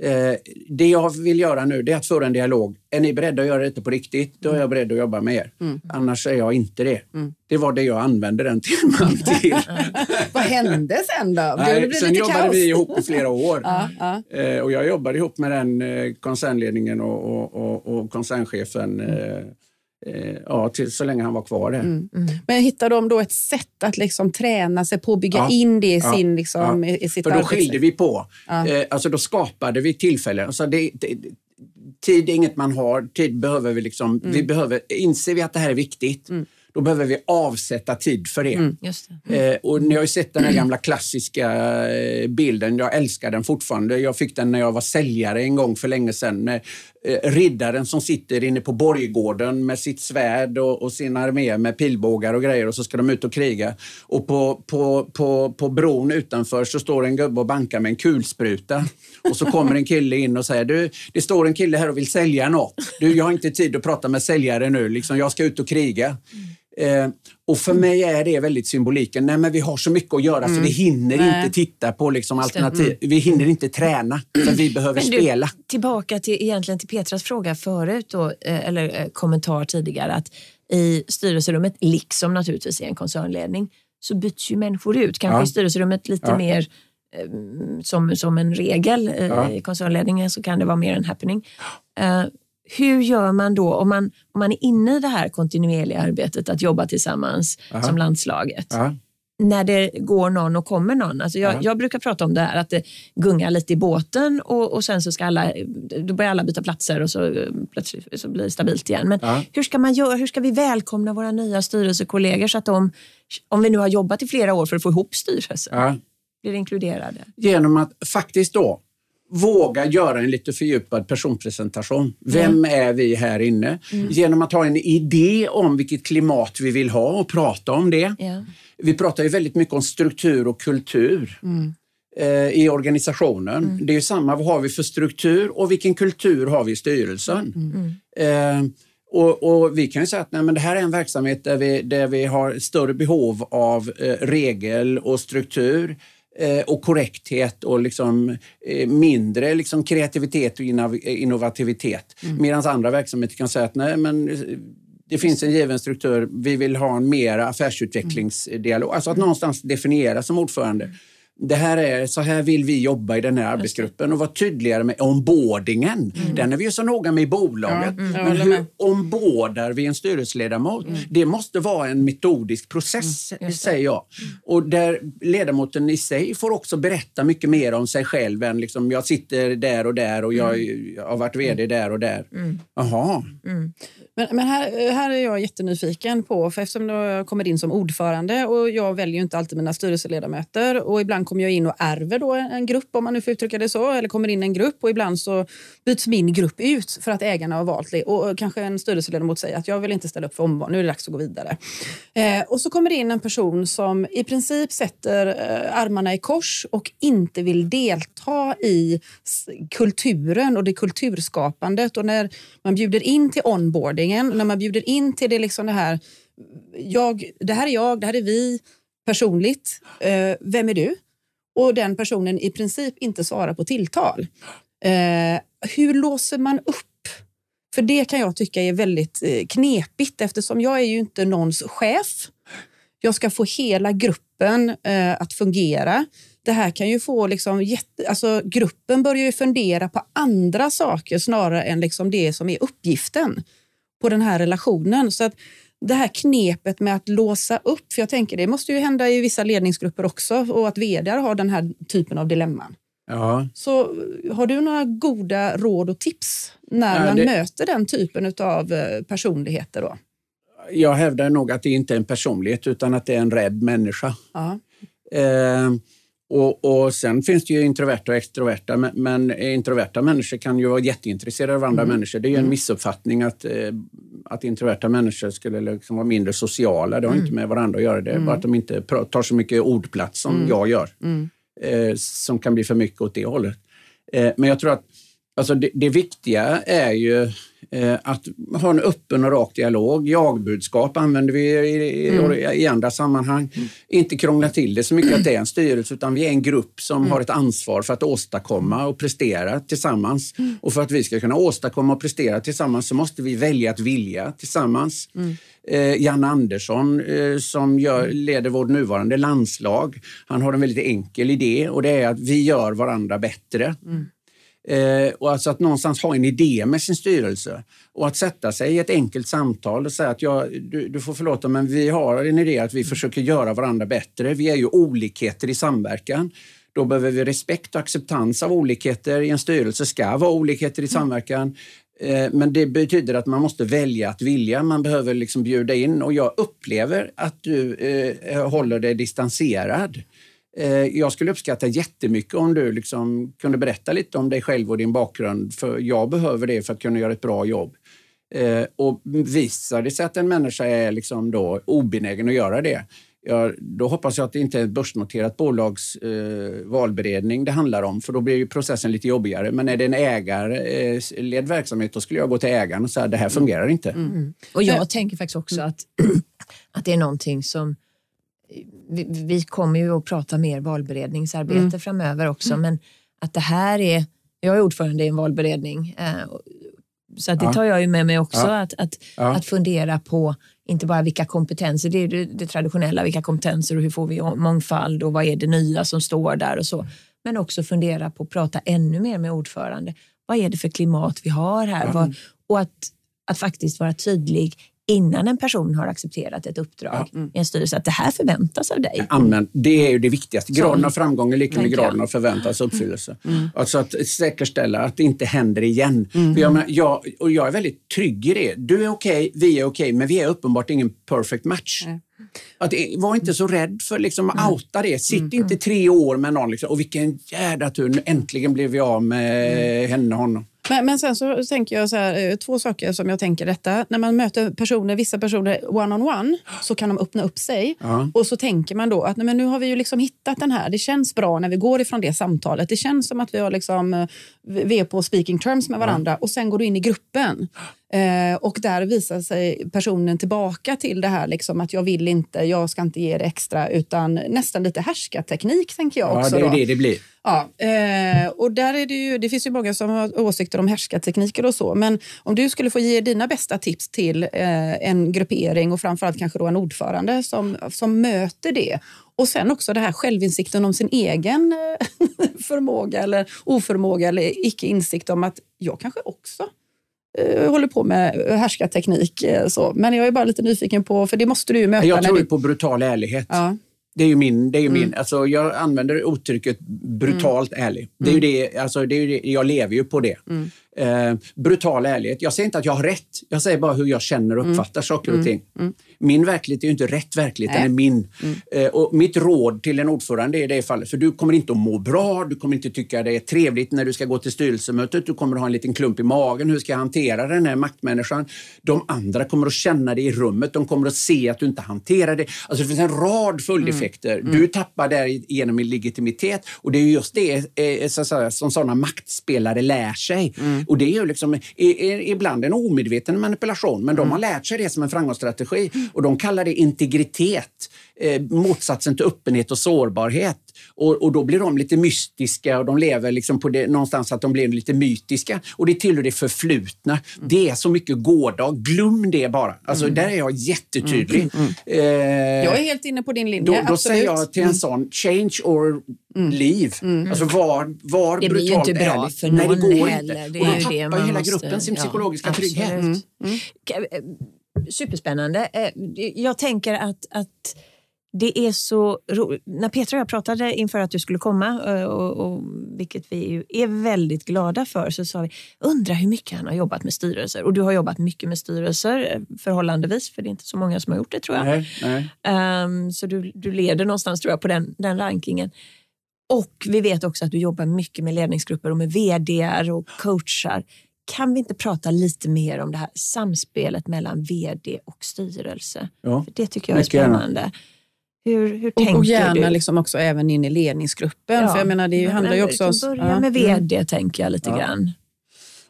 Eh, det jag vill göra nu är att föra en dialog. Är ni beredda att göra detta på riktigt, då är jag beredd att jobba med er. Mm. Annars är jag inte det. Mm. Det var det jag använde den timman till. Vad hände sen då? Nej, sen jobbade kaos. vi ihop i flera år. ja, ja. Eh, och jag jobbade ihop med den eh, koncernledningen och, och, och, och koncernchefen mm Eh, ja, till, så länge han var kvar där. Mm, mm. Men hittade de då ett sätt att liksom träna sig på och bygga ja, in det i, ja, sin, liksom, ja. i sitt För då skilde vi på. Ja. Eh, alltså då skapade vi tillfällen. Alltså det, det, tid är inget man har, tid behöver vi liksom, mm. vi behöver, inser vi att det här är viktigt, mm då behöver vi avsätta tid för det. Mm, det. Eh, och ni har ju sett den här gamla klassiska eh, bilden. Jag älskar den fortfarande. Jag fick den när jag var säljare en gång för länge sedan. Eh, riddaren som sitter inne på borggården med sitt svärd och, och, sin armé med pilbågar och grejer och så ska de ut och kriga. Och på, på, på, på bron utanför så står en gubbe och bankar med en kulspruta. Och så kommer en kille in och säger du, det står en kille här och vill sälja något. Du, jag har inte tid att prata med säljare nu. Liksom, jag ska ut och kriga. Mm. Eh, och för mig är det väldigt symboliken. Nej, men vi har så mycket att göra mm. så vi hinner Nej. inte titta på liksom alternativ. Mm. Vi hinner inte träna för vi behöver du, spela. Tillbaka till, egentligen till Petras fråga förut, då, eh, eller eh, kommentar tidigare. att I styrelserummet, liksom naturligtvis i en koncernledning, så byts ju människor ut. Kanske ja. i styrelserummet lite ja. mer som, som en regel. Ja. I koncernledningen så kan det vara mer en happening hur gör man då om man, om man är inne i det här kontinuerliga arbetet att jobba tillsammans Aha. som landslaget? Aha. När det går någon och kommer någon. Alltså jag, jag, brukar prata om det här att det gungar lite i båten och, och sen så ska alla, då börjar alla byta platser och så plötsligt så blir det stabilt igen. Men hur ska man göra? Hur ska vi välkomna våra nya styrelsekollegor så att de, om vi nu har jobbat i flera år för att få ihop styrelsen, blir inkluderade? Genom att faktiskt då våga göra en lite fördjupad personpresentation. Vem mm. är vi här inne? Mm. Genom att ha en idé om vilket klimat vi vill ha och prata om det. Yeah. Vi pratar ju väldigt mycket om struktur och kultur mm. eh, i organisationen. Mm. Det är samma, vad har vi för struktur och vilken kultur har vi i styrelsen? Mm. Mm. Eh, Och, och, vi kan ju säga att nej, men det här är en verksamhet där vi, där vi har större behov av eh, regel och struktur och korrekthet och liksom, eh, mindre liksom, kreativitet och innovativitet. Mm. Medan andra verksamheter kan säga att nej, men eh, det finns en given struktur. Vi vill ha en mer affärsutvecklingsdialog. Alltså att någonstans definiera som ordförande det här är, så här vill vi jobba i den här arbetsgruppen och vara tydligare med onboardingen. Mm. Den är vi ju så noga med i bolaget. Ja, mm. Men hur ombordar vi en styrelseledamot? Mm. Det måste vara en metodisk process, mm. säger jag. Och där ledamoten i sig får också berätta mycket mer om sig själv än liksom, jag sitter där och där och jag, jag har varit VD där och där. Jaha. Men, men här, här är jag jättenyfiken på, för eftersom jag kommer in som ordförande och jag väljer inte alltid mina styrelseledamöter och ibland kommer jag in och ärver då en grupp om man nu får uttrycka det så, eller kommer in en grupp och ibland så byts min grupp ut för att ägarna har valt det och kanske en styrelseledamot säger att jag vill inte ställa upp för omval, nu är det dags att gå vidare. Eh, och så kommer det in en person som i princip sätter eh, armarna i kors och inte vill delta i kulturen och det kulturskapandet och när man bjuder in till onboardingen när man bjuder in till det, liksom det här, jag, det här är jag, det här är vi personligt, eh, vem är du? Och den personen i princip inte svarar på tilltal. Eh, hur låser man upp? För det kan jag tycka är väldigt eh, knepigt eftersom jag är ju inte någons chef. Jag ska få hela gruppen eh, att fungera. Det här kan ju få liksom jätte, alltså gruppen börjar ju fundera på andra saker snarare än liksom det som är uppgiften på den här relationen. Så att det här knepet med att låsa upp, för jag tänker det måste ju hända i vissa ledningsgrupper också och att vd har den här typen av dilemman. Ja. Så har du några goda råd och tips när ja, man det... möter den typen av eh, personligheter? Då? Jag hävdar nog att det inte är en personlighet utan att det är en rädd människa. Ja. Eh, och, och Sen finns det ju introverta och extroverta, men, men introverta människor kan ju vara jätteintresserade av andra mm. människor. Det är ju en mm. missuppfattning att, eh, att introverta människor skulle liksom vara mindre sociala. Det har mm. inte med varandra att göra. Det är mm. bara att de inte tar så mycket ordplats som mm. jag gör, mm. eh, som kan bli för mycket åt det hållet. Eh, men jag tror att alltså det, det viktiga är ju Eh, att ha en öppen och rak dialog. Jag-budskap använder vi i, mm. i andra sammanhang. Mm. Inte krångla till det så mycket att det är en styrelse utan vi är en grupp som mm. har ett ansvar för att åstadkomma och prestera tillsammans. Mm. Och för att vi ska kunna åstadkomma och prestera tillsammans så måste vi välja att vilja tillsammans. Mm. Eh, Jan Andersson eh, som gör, leder vårt nuvarande landslag, han har en väldigt enkel idé och det är att vi gör varandra bättre. Mm. Eh, och alltså att någonstans ha en idé med sin styrelse och att sätta sig i ett enkelt samtal och säga att jag, du, du får förlåta men vi har en idé att vi försöker göra varandra bättre. Vi är ju olikheter i samverkan. Då behöver vi respekt och acceptans av olikheter. I en styrelse ska vara olikheter i samverkan. Eh, men det betyder att man måste välja att vilja. Man behöver liksom bjuda in och jag upplever att du eh, håller dig distanserad. Eh, jag skulle uppskatta jättemycket om du liksom kunde berätta lite om dig själv och din bakgrund, för jag behöver det för att kunna göra ett bra jobb. Eh, och visar det sig att en människa är liksom då obenägen att göra det, ja, då hoppas jag att det inte är ett börsnoterat bolags eh, valberedning det handlar om, för då blir ju processen lite jobbigare. Men är det en ägarledd eh, verksamhet, då skulle jag gå till ägaren och säga att det här fungerar inte. Mm. Mm. Och jag tänker faktiskt också att, att det är någonting som vi, vi, kommer ju att prata mer valberedningsarbete mm. framöver också, mm. men att det här är, jag är ordförande i en valberedning, eh, så att det tar jag ju med mig också, ja. Att, att, ja. att fundera på inte bara vilka kompetenser, det är det, det, traditionella, vilka kompetenser och hur får vi mångfald och vad är det nya som står där och så. Men också fundera på att prata ännu mer med ordförande. Vad är det för klimat vi har här? Vad, och att, att faktiskt vara tydlig innan en person har accepterat ett uppdrag ja. i en styrelse, att det här förväntas av dig. Amen. Det är ju det viktigaste. Graden av framgång är lika med graden av förväntas uppfyllelse. Mm. mm. Alltså att säkerställa att det inte händer igen. Mm. Jag, menar, jag, och jag är väldigt trygg i det. Du är okej, okay, vi är okej, okay, men vi är uppenbart ingen perfect match. Mm. Att, var inte så rädd för liksom, att outa det. Sitt mm. inte tre år med någon liksom, och vilken jädra tur, äntligen blev vi av med mm. henne och honom. Men, men sen så tänker jag så här, eh, två saker som jag tänker detta. När man möter personer, vissa personer one-on-one on one, så kan de öppna upp sig. Ja. Och så tänker man då att nej, men nu har vi ju liksom hittat den här. Det känns bra när vi går ifrån det samtalet. Det känns som att vi, har liksom, eh, vi är på speaking terms med varandra. Ja. Och sen går du in i gruppen. Eh, och där visar sig personen tillbaka till det här liksom, att jag vill inte, jag ska inte ge det extra, utan nästan lite härskarteknik tänker jag också. Ja, det är då. det det blir. Ja, eh, och där är det ju, det finns ju många som har åsikter om härskartekniker och så, men om du skulle få ge dina bästa tips till eh, en gruppering och framförallt kanske då en ordförande som, som möter det och sen också det här självinsikten om sin egen eh, förmåga eller oförmåga eller icke insikt om att jag kanske också håller på med härskarteknik. Eh, så. Men jag är bara lite nyfiken på, för det måste du ju möta. Jag tror du... på brutal ärlighet. Ja. Det är ju min, det är ju Mm. min alltså jag använder uttrycket brutalt ärlig. Det är ju det, alltså det är ju det, jag lever ju på det. Mm. Eh, brutal ärlighet. Jag säger inte att jag har rätt. Jag säger bara hur jag känner och uppfattar saker och ting. Min verklighet är ju inte rätt verklighet, den är min. Eh, och mitt råd till en ordförande är i det fallet, för du kommer inte att må bra, du kommer inte tycka det är trevligt när du ska gå till styrelsemötet, du kommer att ha en liten klump i magen. Hur ska jag hantera den här maktmänniskan? De andra kommer att känna det i rummet, de kommer att se att du inte hanterar det. Alltså det finns en rad följdeffekter. Du tappar därigenom i legitimitet och det är just det eh, så att säga, som sådana maktspelare lär sig. Och det är ju liksom, ibland en omedveten manipulation, men de har lärt sig det som en framgångsstrategi. Och de kallar det integritet, eh, motsatsen till öppenhet och sårbarhet. Och, och då blir de lite mystiska och de lever liksom på det, någonstans att de blir lite mytiska. Och det tillhör det förflutna. Det är så mycket gårdag. Glöm det bara. Alltså, Där är jag jättetydlig. Eh, Jag är helt inne på din linje. då, då absolut. säger jag till en sån, change or leave. Alltså var, var Det blir ju inte bra ärlig. för Nej, det någon går heller. inte. Det och då tappar det ju man hela måste- gruppen sin ja, psykologiska absolut. trygghet. Ka- eh, Superspännande. Eh, Jag tänker att, att det är så roligt. När Petra och jag pratade inför att du skulle komma, eh, och, och, vilket vi är väldigt glada för, så sa vi undra hur mycket han har jobbat med styrelser. Och du har jobbat mycket med styrelser, eh, förhållandevis, för det är inte så många som har gjort det tror jag. Nej, nej. Ehm, så du, du leder någonstans tror jag på den, den rankingen. Och vi vet också att du jobbar mycket med ledningsgrupper och med VDR och coachar. Kan vi inte prata lite mer om det här samspelet mellan VD och styrelse? Ja. För det tycker jag är Mycket gärna. Hur, hur Och, tänker och gärna du? liksom också även in i ledningsgruppen. För jag menar, det Men- handlar ju också... Börja ja. med VD tänker jag lite Ja. grann.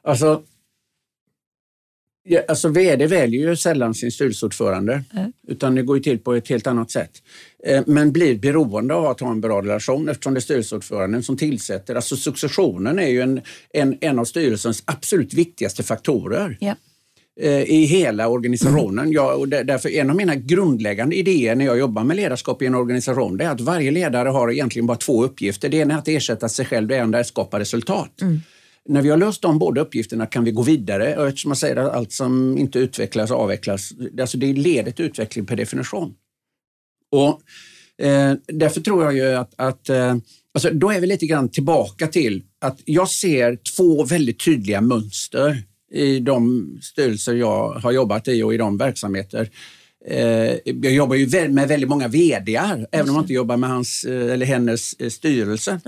Alltså, ja, alltså VD väljer ju sällan sin styrelseordförande, Nej. utan det går ju till på ett helt annat sätt. Eh, Men blir beroende av att ha en bra relation eftersom det är styrelseordföranden som tillsätter. Alltså successionen är ju en, en, en av styrelsens absolut viktigaste faktorer. Ja. Eh, i hela organisationen. Jag, och där- därför en av mina grundläggande idéer när jag jobbar med ledarskap i en organisation det är att varje ledare har egentligen bara två uppgifter. Det ena är att ersätta sig själv, det andra är att skapa resultat. När vi har löst de båda uppgifterna kan vi gå vidare och eftersom man säger att allt som inte utvecklas avvecklas. Alltså det leder till utveckling per definition. Och eh, Därför tror jag ju att, att eh, alltså då är vi lite grann tillbaka till att jag ser två väldigt tydliga mönster i de styrelser jag har jobbat i och i de verksamheter. Eh, jag jobbar ju med väldigt många VDar, även om jag inte jobbar med hans eh, eller hennes eh, styrelse.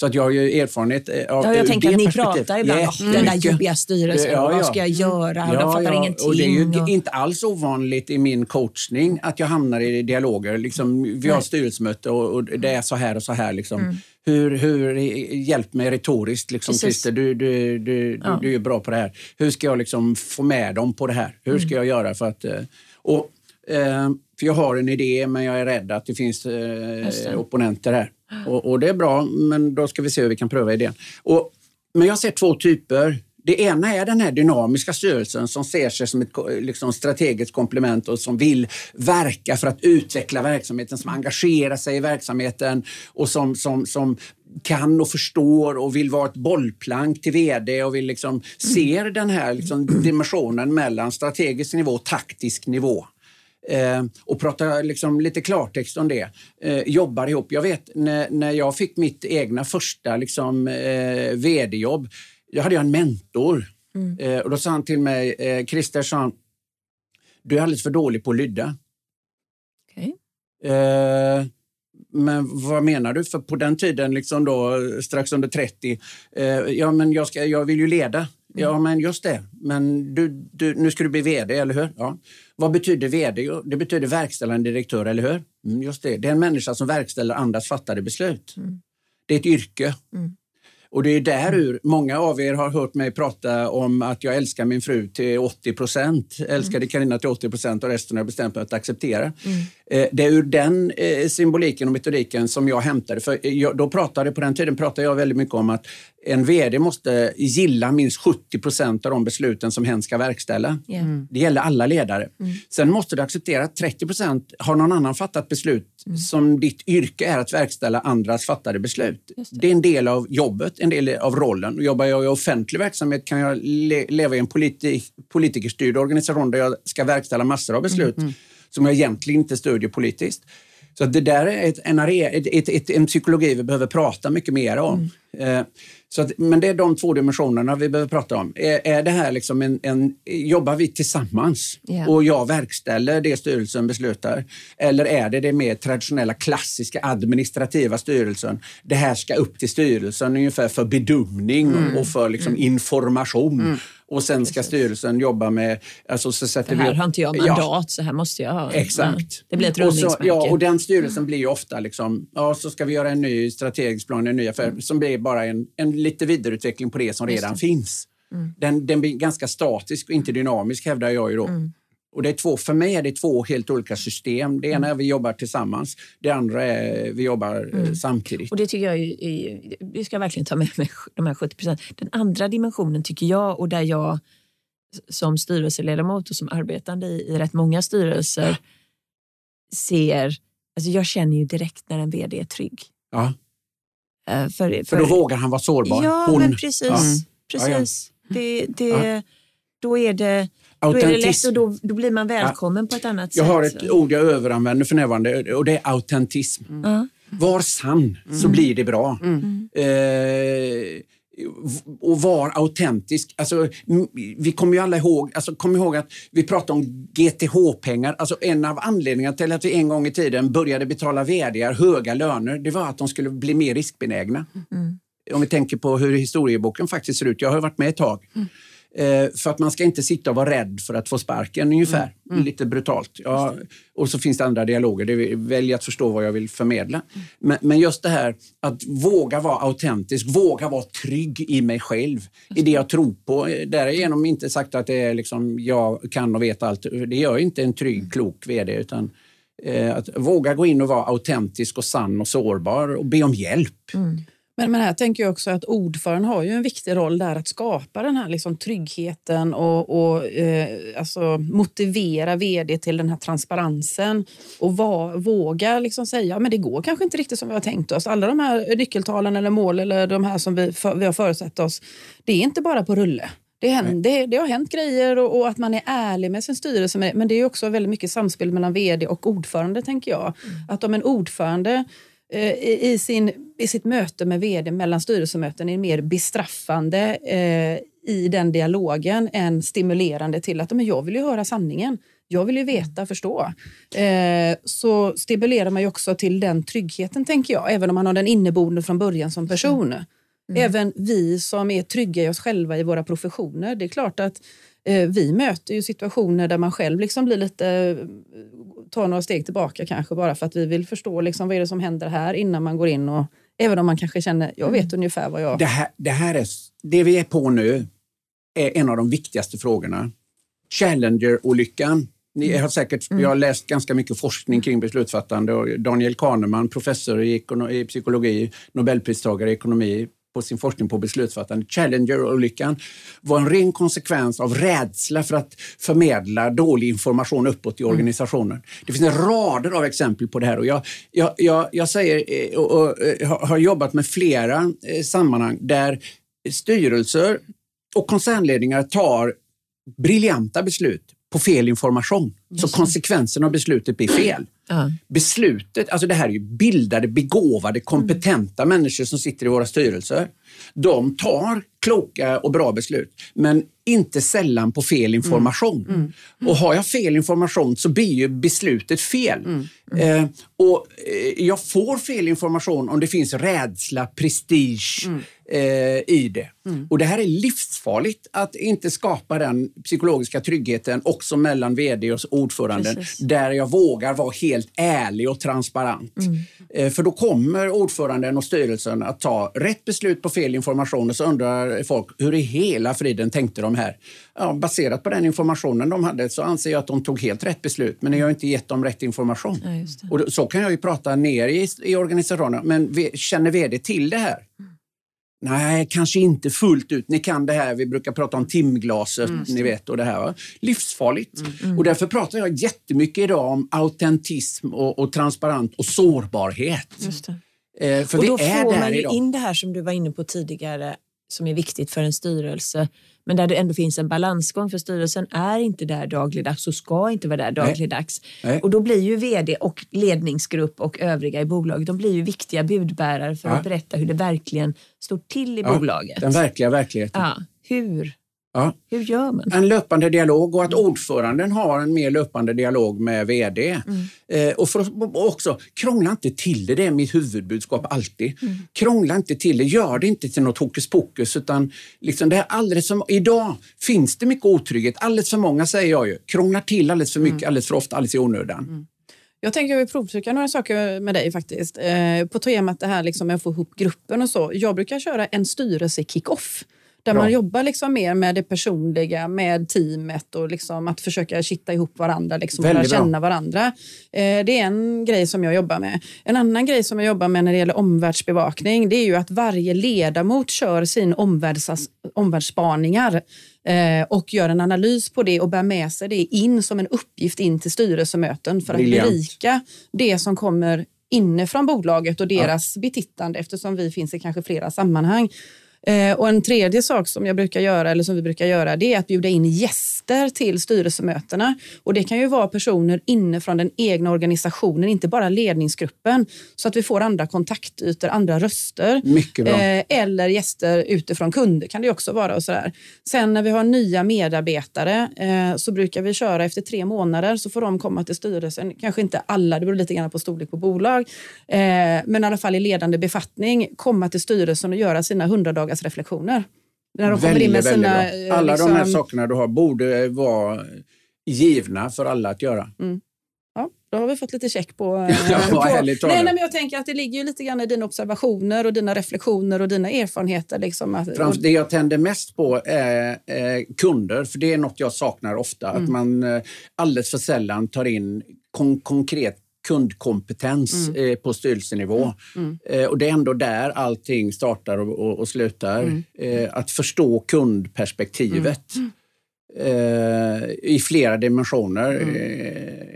Så att jag har ju erfarenhet av Ja, jag tänker att ni pratar ibland om den där jobbiga styrelsen. Ja, och Vad ja. ska jag göra? De fattar ingenting. Och det är ju och- inte alls ovanligt i min coachning att jag hamnar i dialoger. Liksom, vi har styrelsemöte och, och det är så här och så här. Liksom. Hur, hur, hjälp mig retoriskt, liksom, Precis. Christer. Du, du, du, Ja. du, är bra på det här. Hur ska jag liksom få med dem på det här? Hur ska jag göra för att... eh, Och, eh, för jag har en idé, men jag är rädd att det finns Just det. eh, opponenter här. Och, och det är bra, men då ska vi se hur vi kan pröva idén. Och, men jag ser två typer. Det ena är den här dynamiska styrelsen som ser sig som ett liksom, strategiskt komplement och som vill verka för att utveckla verksamheten, som engagerar sig i verksamheten och som, som, som kan och förstår och vill vara ett bollplank till VD och vill liksom ser den här liksom, dimensionen mellan strategisk nivå och taktisk nivå. Eh, och prata liksom lite klartext om det. Eh, jobbar ihop. Jag vet när, när jag fick mitt egna första liksom, eh, vd-jobb, jag hade en mentor. Eh, och då sa han till mig, eh, Christer, sa du är alldeles för dålig på att lydda. Okej. Eh, men vad menar du? För på den tiden, liksom då, strax under 30, eh, ja men jag, ska, jag vill ju leda. Ja men just det, men du, du, nu ska du bli VD, eller hur? Ja. Vad betyder VD? Det betyder verkställande direktör, eller hur? Mm, just det, det är en människa som verkställer andras fattade beslut. Det är ett yrke. Och det är därur många av er har hört mig prata om att jag älskar min fru till 80 procent, älskade Carina till 80 procent och resten har jag bestämt mig att acceptera. Mm. Eh, det är ur den eh, symboliken och metodiken som jag hämtade. För jag, då pratade, på den tiden pratade jag väldigt mycket om att en VD måste gilla minst 70 procent av de besluten som hen ska verkställa. Mm. Det gäller alla ledare. Mm. Sen måste du acceptera att 30 procent har någon annan fattat beslut mm. som ditt yrke är att verkställa andras fattade beslut. Det. det. är en del av jobbet, en del av rollen. Jobbar jag i offentlig verksamhet kan jag le leva i en politi politikerstyrd organisation där jag ska verkställa massor av beslut mm, mm. som jag egentligen inte stödjer politiskt. Så det där är ett, en, ett, ett, en psykologi vi behöver prata mycket mer om. Mm. Eh, så att, men det är de två dimensionerna vi behöver prata om. Är, är det här liksom en, en, jobbar vi tillsammans yeah. och jag verkställer det styrelsen beslutar? Eller är det det mer traditionella klassiska administrativa styrelsen? Det här ska upp till styrelsen ungefär för bedömning mm. och för liksom mm. information. Och sen ska styrelsen jobba med... Alltså så sätter det här vi, har inte jag mandat, ja, så här måste jag ha. Exakt. Det blir ett rundningsmärke. Ja, och den styrelsen blir ju ofta liksom, ja så ska vi göra en ny strategisk plan, en ny affär, mm. som blir bara en, en lite vidareutveckling på det som redan det. finns. Mm. Den, den blir ganska statisk och inte dynamisk hävdar jag ju då. Mm. Och det är två, för mig är det två helt olika system. Det ena mm. är vi jobbar tillsammans, det andra är vi jobbar eh, mm. samtidigt. Och det tycker jag är, är, vi ska verkligen ta med mig de här 70 procent. Den andra dimensionen tycker jag och där jag som styrelseledamot och som arbetande i, i rätt många styrelser ser, alltså jag känner ju direkt när en VD är trygg. Ja. För, eh, för, för då vågar han vara sårbar. Ja, Hon. men precis. Ja. precis. Ja, det, det, Då är det då är det lätt och då, då blir man välkommen på ett annat jag sätt. Jag har ett ord jag överanvänder för närvarande och det är autentism. Mm. Var sann så mm. blir det bra. Mm. Eh, och var autentisk. Alltså, vi kommer ju alla ihåg, alltså, kom ihåg att vi pratade om GTH-pengar. Alltså, en av anledningarna till att vi en gång i tiden började betala vd höga löner, det var att de skulle bli mer riskbenägna. Mm. Om vi tänker på hur historieboken faktiskt ser ut. Jag har varit med ett tag. Mm. Eh, för att man ska inte sitta och vara rädd för att få sparken ungefär. Mm. Mm. Lite brutalt. Ja, och så finns det andra dialoger. Det väljer att förstå vad jag vill förmedla. Mm. Men, men, just det här att våga vara autentisk, våga vara trygg i mig själv, i det jag tror på. Därigenom inte sagt att det är liksom jag kan och vet allt. Det gör inte en trygg, mm. klok VD. Utan, eh, att våga gå in och vara autentisk och sann och sårbar och be om hjälp. Mm. Men, men här tänker jag också att ordföranden har ju en viktig roll där att skapa den här liksom tryggheten och, och eh, alltså motivera vd till den här transparensen och va, våga liksom säga men det går kanske inte riktigt som vi har tänkt oss. Alla de här nyckeltalen eller mål eller de här som vi, för, vi har förutsatt oss, det är inte bara på rulle. Det, händer, det, det, har hänt grejer och, och, att man är ärlig med sin styrelse. Men det är också väldigt mycket samspel mellan vd och ordförande, tänker jag. Mm. Att om en ordförande i, sin, i sitt möte med vd mellan styrelsemöten är mer bestraffande eh, i den dialogen än stimulerande till att men jag vill ju höra sanningen. Jag vill ju veta, förstå. Eh, så stimulerar man ju också till den tryggheten, tänker jag, även om man har den inneboende från början som person. Mm. Även vi som är trygga i oss själva i våra professioner. Det är klart att eh, vi möter ju situationer där man själv liksom blir lite ta några steg tillbaka kanske bara för att vi vill förstå liksom, vad är det som händer här innan man går in och även om man kanske känner, jag vet mm. ungefär vad jag... Det här, det här är, det vi är på nu är en av de viktigaste frågorna. Challenger-olyckan. Ni mm. har säkert, mm. Jag har läst ganska mycket forskning kring beslutsfattande och Daniel Kahneman, professor i, i psykologi, nobelpristagare i ekonomi, på sin forskning på beslutsfattande. Challenger-olyckan var en ren konsekvens av rädsla för att förmedla dålig information uppåt i mm. organisationen. Mm. Det finns rader av exempel på det här och jag, jag, jag, jag säger eh, och, och, och, eh, har jobbat med flera eh, sammanhang där styrelser och koncernledningar tar briljanta beslut på fel information. Så konsekvensen av beslutet blir fel. Uh. Beslutet, alltså det här är ju bildade, begåvade, kompetenta mm. människor som sitter i våra styrelser. De tar kloka och bra beslut. Men inte sällan på fel information. Mm. Mm. Och har jag fel information så blir ju beslutet fel. Mm. Eh, och eh, jag får fel information om det finns rädsla, prestige mm. I det. Mm. Och det här är livsfarligt att inte skapa den psykologiska tryggheten också mellan VD och ordföranden Precis. där jag vågar vara helt ärlig och transparent. Mm. Eh, för då kommer ordföranden och styrelsen att ta rätt beslut på fel information och så undrar folk hur i hela friden tänkte de här? Ja, baserat på den informationen de hade så anser jag att de tog helt rätt beslut men jag har inte gett dem rätt information. Ja, och så kan jag ju prata ner i, i organisationen. Men känner VD till det här? Nej, kanske inte fullt ut. Ni kan det här, vi brukar prata om timglaset, mm. ni vet, och det här. Livsfarligt. Mm. mm. Och därför pratar jag jättemycket idag om autentism och, och transparent och sårbarhet. Eh, för och vi då är får man ju idag. in det här som du var inne på tidigare, som är viktigt för en styrelse men där det ändå finns en balansgång för styrelsen är inte där dagligdags och ska inte vara där dagligdags. Nej. Nej. Och då blir ju vd och ledningsgrupp och övriga i bolaget de blir ju viktiga budbärare för ja. att berätta hur det verkligen står till i ja, bolaget. Den verkliga verkligheten. Ja, hur Ja. Hur gör man? En löpande dialog och att mm. ordföranden har en mer löpande dialog med VD. Mm. Eh, och för, också, krångla inte till det, det är mitt huvudbudskap alltid. Mm. Krångla inte till det, gör det inte till något hokus pokus utan liksom det är alldeles som, idag finns det mycket otrygghet, alldeles för många säger jag ju, krånglar till alldeles för mycket, mm. alldeles för ofta, alldeles i onödan. Mm. Jag tänker jag vill provtrycka några saker med dig faktiskt. Eh, på temat det här liksom med att få ihop gruppen och så. Jag brukar köra en styrelse kick-off. Där Bra. man jobbar liksom mer med det personliga, med teamet och liksom att försöka kitta ihop varandra, liksom, lära känna varandra. Eh, det är en grej som jag jobbar med. En annan grej som jag jobbar med när det gäller omvärldsbevakning det är ju att varje ledamot kör sin omvärlds, omvärldsspaningar eh, och gör en analys på det och bär med sig det in som en uppgift in till styrelsemöten för att Brilliant. berika det som kommer inifrån bolaget och deras ja. betittande eftersom vi finns i kanske flera sammanhang. Eh, och en tredje sak som jag brukar göra, eller som vi brukar göra, det är att bjuda in gäster till styrelsemötena. Och det kan ju vara personer inifrån den egna organisationen, inte bara ledningsgruppen, så att vi får andra kontaktytor, andra röster. Mycket bra. Eh, eller gäster utifrån kunder kan det också vara. och sådär. Sen när vi har nya medarbetare eh, så brukar vi köra efter tre månader så får de komma till styrelsen. Kanske inte alla, det beror lite grann på storlek på bolag, men i alla fall i ledande befattning komma till styrelsen och göra sina 100 dagars reflektioner. När de väldigt, med sina, eh, alla liksom... de här liksom- sakerna du har borde vara givna för alla att göra. Mm. Ja, då har vi fått lite check på... ja, på... Nej, nej, men jag tänker att det ligger ju lite grann i dina observationer och dina reflektioner och dina erfarenheter. Liksom, att, Frans, det jag tänder mest på är eh, kunder, för det är något jag saknar ofta. Mm. Att man eh, alldeles för sällan tar in kon konkret kundkompetens mm. eh, på styrelsenivå. Mm. Eh, och det är ändå där allting startar och, och, och slutar. Mm. Eh, att förstå kundperspektivet mm. Eh, i flera dimensioner. Mm. Eh,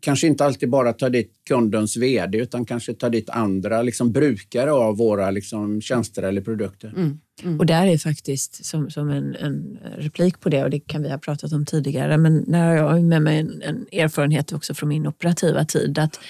kanske inte alltid bara ta dit kundens VD utan kanske ta dit andra liksom, brukare av våra liksom, tjänster eller produkter. Mm. Mm. Och där är faktiskt som, som en, en, replik på det, och det kan vi ha pratat om tidigare, men när jag har med mig en, en, erfarenhet också från min operativa tid, att,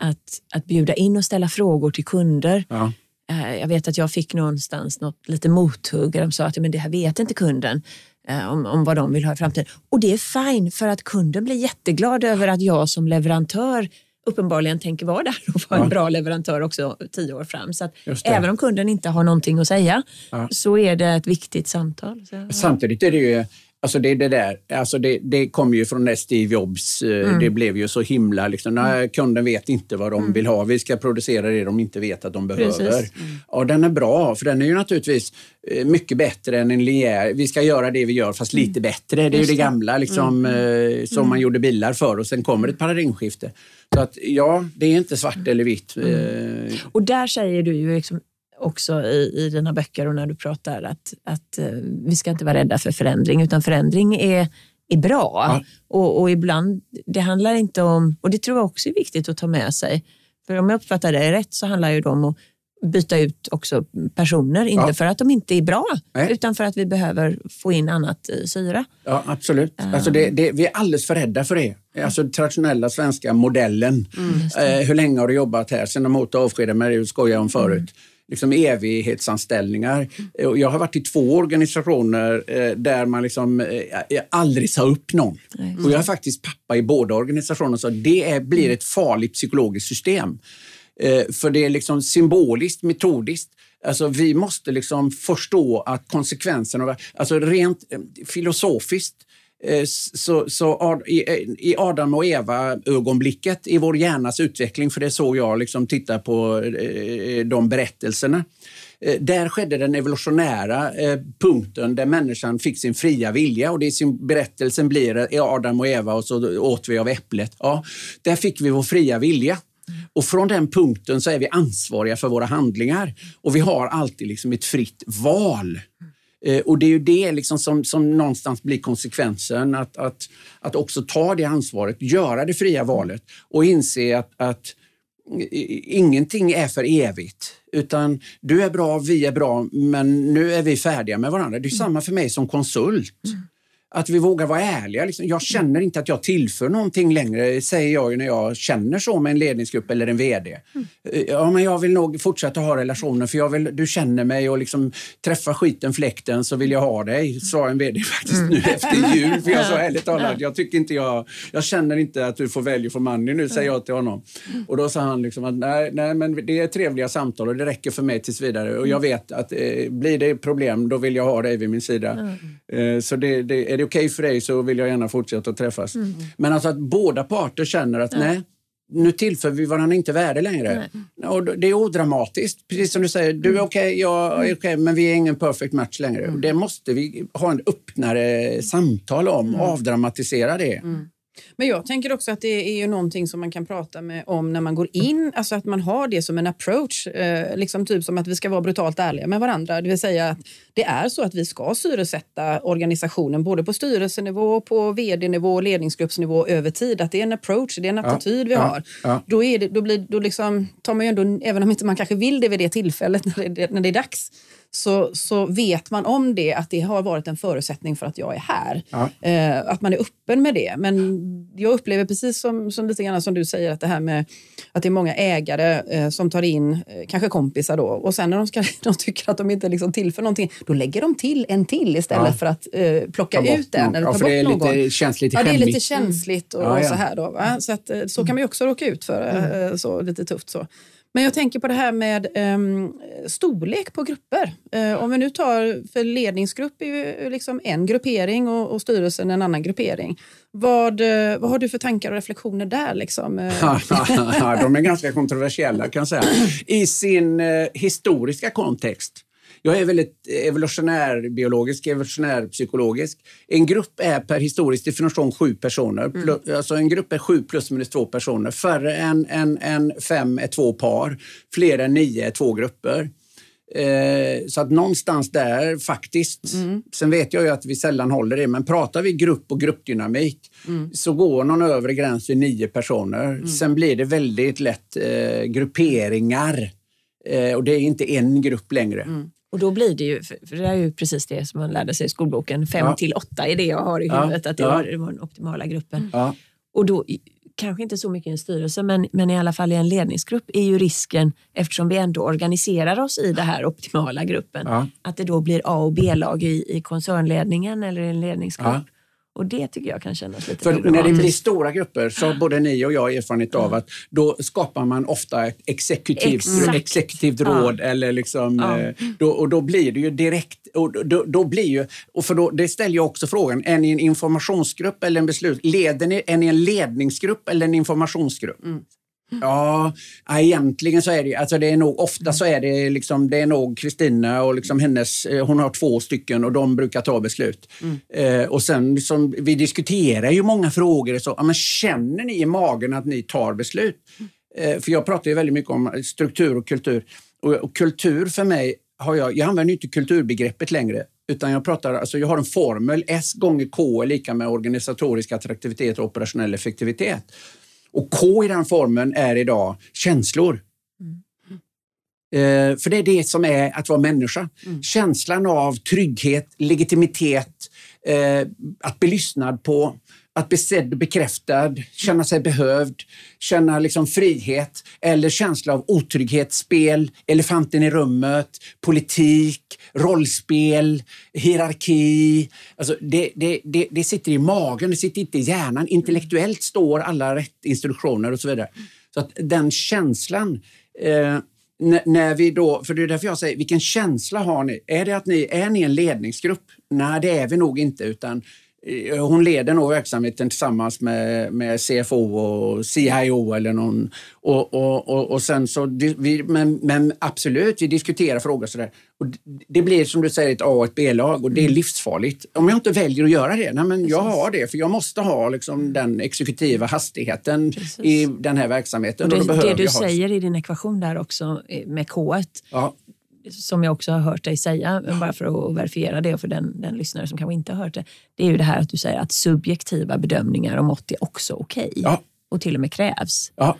att, att bjuda in och ställa frågor till kunder. Ja. Eh, jag vet att jag fick någonstans något lite mothugg, de sa att men det här vet inte kunden om, om vad de vill ha i framtiden. Och det är fine, för att kunden blir jätteglad över att jag som leverantör uppenbarligen tänker vara där och vara ja. en bra leverantör också tio år fram. Så även om kunden inte har någonting att säga ja. så är det ett viktigt samtal. Så, Samtidigt är det ju Alltså det, det där, alltså det, det kom ju från Steve Jobs. Eh, mm. Det blev ju så himla... Liksom, när mm. kunden vet inte vad de mm. vill ha. Vi ska producera det de inte vet att de behöver. Mm. Ja, den är bra, för den är ju naturligtvis eh, mycket bättre än en linjär... Vi ska göra det vi gör fast mm. lite bättre. Det är ju det gamla liksom, mm. eh, som man gjorde bilar för och sen kommer ett paradigmskifte. Så att ja, det är inte svart eller vitt. Och där säger du ju liksom också i, i dina böcker och när du pratar att, att uh, vi ska inte vara rädda för förändring utan förändring är, är bra. Ja. Och, och, ibland, det handlar inte om, och det tror jag också är viktigt att ta med sig. För om jag uppfattar det rätt så handlar det om att byta ut också personer, inte ja. för att de inte är bra Nej. utan för att vi behöver få in annat syra. Ja, absolut. Uh. Alltså det, det, vi är alldeles för rädda för det. Alltså traditionella svenska modellen. Mm, uh, hur länge har du jobbat här? Sen de åt avskedade mig, det skojade om förut. Mm. Liksom evighetsanställningar. Mm. Jag har varit i två organisationer eh, där man liksom eh, aldrig sa upp någon. Mm. Och jag är faktiskt pappa i båda organisationerna så det är, blir ett farligt psykologiskt system. Eh, för det är liksom symboliskt, metodiskt. Alltså, vi måste liksom förstå att konsekvenserna, alltså rent filosofiskt, Eh, så, så eh, i Adam och Eva-ögonblicket i vår hjärnas utveckling, för det är så jag liksom tittar på eh, de berättelserna. Där skedde den evolutionära punkten där människan fick sin fria vilja och det sin berättelsen blir Adam och Eva och så åt vi av äpplet. Ja, där fick vi vår fria vilja. Och från den punkten så är vi ansvariga för våra handlingar och vi har alltid liksom ett fritt val. Eh, och det är ju det liksom som, som någonstans blir konsekvensen, att, att, att också ta det ansvaret, göra det fria valet och inse att, att ingenting är för evigt. Utan du är bra, vi är bra, men nu är vi färdiga med varandra. Det är samma för mig som konsult. Mm. Att vi vågar vara ärliga. Liksom. Jag känner inte att jag tillför någonting längre, säger jag när jag känner så med en ledningsgrupp eller en VD. Mm. Ja, men jag vill nog fortsätta ha relationer för jag vill, du känner mig och liksom träffa skiten fläkten så vill jag ha dig, sa en VD faktiskt mm. nu efter jul. För jag sa ärligt talat, jag tycker inte jag, jag känner inte att du får välja för money nu, säger jag till honom. Mm. Och då sa han liksom att nej, nej, men det är trevliga samtal och det räcker för mig tills vidare. Och jag mm. vet att eh, blir det problem, då vill jag ha dig vid min sida. Mm. Eh, så det, det, är det okej okay för dig så vill jag gärna fortsätta att träffas. Mm. Men alltså att båda parter känner att nej, nu tillför vi varandra inte värde längre. Och det är odramatiskt. Precis som du säger, du är mm. okej, okay, jag är mm. okej, okay, men vi är ingen perfect match längre. Mm. Det måste vi ha en öppnare samtal om, mm. avdramatisera det. Mm. Men jag tänker också att det är ju någonting som man kan prata med om när man går in, alltså att man har det som en approach, eh, liksom typ som att vi ska vara brutalt ärliga med varandra. Det vill säga att det är så att vi ska syresätta organisationen både på styrelsenivå, på vd-nivå och ledningsgruppsnivå över tid. Att det är en approach, det är en attityd ja, vi har. Ja. Då, är det, då, blir, då liksom, tar man ju ändå, även om inte man kanske vill det vid det tillfället när det, när det är dags, så, så vet man om det, att det har varit en förutsättning för att jag är här. Ja. Eh, att man är öppen med det. Men jag upplever precis som, som lite grann som du säger, att det här med att det är många ägare eh, som tar in, eh, kanske kompisar då, och sen när de, ska, de tycker att de inte liksom tillför någonting, då lägger de till en till istället ja. för att plocka ut den. Eller ja, ta för det är någon. lite känsligt Ja, det är lite känsligt och, och så här då. Va? Så, att, så kan man ju också råka ut för, mm. Så, lite tufft så. Men jag tänker på det här med um, storlek på grupper. Uh, om vi nu tar, för ledningsgrupp är ju liksom en gruppering och, och styrelsen en annan gruppering. Vad, uh, vad har du för tankar och reflektioner där? Liksom? Eh, de är ganska kontroversiella kan jag säga. I sin historiska kontext jag är väldigt evolutionärbiologisk, evolutionärpsykologisk. En grupp är per historisk definition sju personer. Mm. Alltså en grupp är sju plus minus två personer. Färre än, än, än fem är två par. Fler än nio är två grupper. Eh, så att någonstans där faktiskt. Mm. Sen vet jag ju att vi sällan håller det, men pratar vi grupp och gruppdynamik mm. så går någon övre gräns vid nio personer. Mm. Sen blir det väldigt lätt eh, grupperingar. Eh, och det är inte en grupp längre. Och då blir det ju, för det är ju precis det som man lärde sig i skolboken, fem ja. till åtta är det jag har i huvudet, ja. att det, ja. var den optimala gruppen. Ja. Och då, kanske inte så mycket i en styrelse, men, men i alla fall i en ledningsgrupp är ju risken, eftersom vi ändå organiserar oss i den här optimala gruppen, att det då blir A och B-lag i, i koncernledningen eller i en ledningsgrupp. Och det tycker jag kan kännas lite För När det blir stora grupper så har både ni och jag erfarenhet av att då skapar man ofta ett exekutivt, exekutivt råd. Eller liksom, ja. Eh, då, och då blir det ju direkt... Och då, då blir ju, och för då, det ställer jag också frågan, är ni en informationsgrupp eller en beslut? Leder ni, är ni en ledningsgrupp eller en informationsgrupp? Mm. Ja, egentligen så är det, alltså det är nog, ofta så är det liksom, det är nog Kristina och liksom hennes, eh, hon har två stycken och de brukar ta beslut. Mm. Eh, och sen liksom, vi diskuterar ju många frågor. Så, ja, men känner ni i magen att ni tar beslut? Eh, för jag pratar ju väldigt mycket om struktur och kultur. Och, och, kultur för mig, har jag, jag använder inte kulturbegreppet längre. Utan jag pratar, alltså jag har en formel, S gånger K är lika med organisatorisk attraktivitet och operationell effektivitet. Och K i den formen är idag känslor. Mm. Eh, för det är det som är att vara människa. Mm. Känslan av trygghet, legitimitet, eh, att bli lyssnad på att bli sedd och bekräftad, känna sig behövd, känna liksom frihet eller känsla av otrygghet, spel, elefanten i rummet, politik, rollspel, hierarki. Alltså det, det, det, det sitter i magen, det sitter inte i hjärnan. Intellektuellt står alla rätt instruktioner och så vidare. Så att den känslan eh, när vi då, för det är därför jag säger, vilken känsla har ni? Är det att ni är ni en ledningsgrupp? Nej, det är vi nog inte, utan hon leder nog verksamheten tillsammans med, med CFO och CIO eller någon. Och, och, och, och sen så, vi, men, men absolut, vi diskuterar frågor sådär. Och det blir som du säger ett A och ett B-lag och det är mm. livsfarligt. Om jag inte väljer att göra det, nej men jag har det för jag måste ha liksom den exekutiva hastigheten Precis. i den här verksamheten. Och det, det du säger i din ekvation där också eh, med K1, ja som jag också har hört dig säga, men bara för att verifiera det och för den, den lyssnare som kanske inte har hört det, det är ju det här att du säger att subjektiva bedömningar och mått är också okej okay, ja. och till och med krävs. Ja.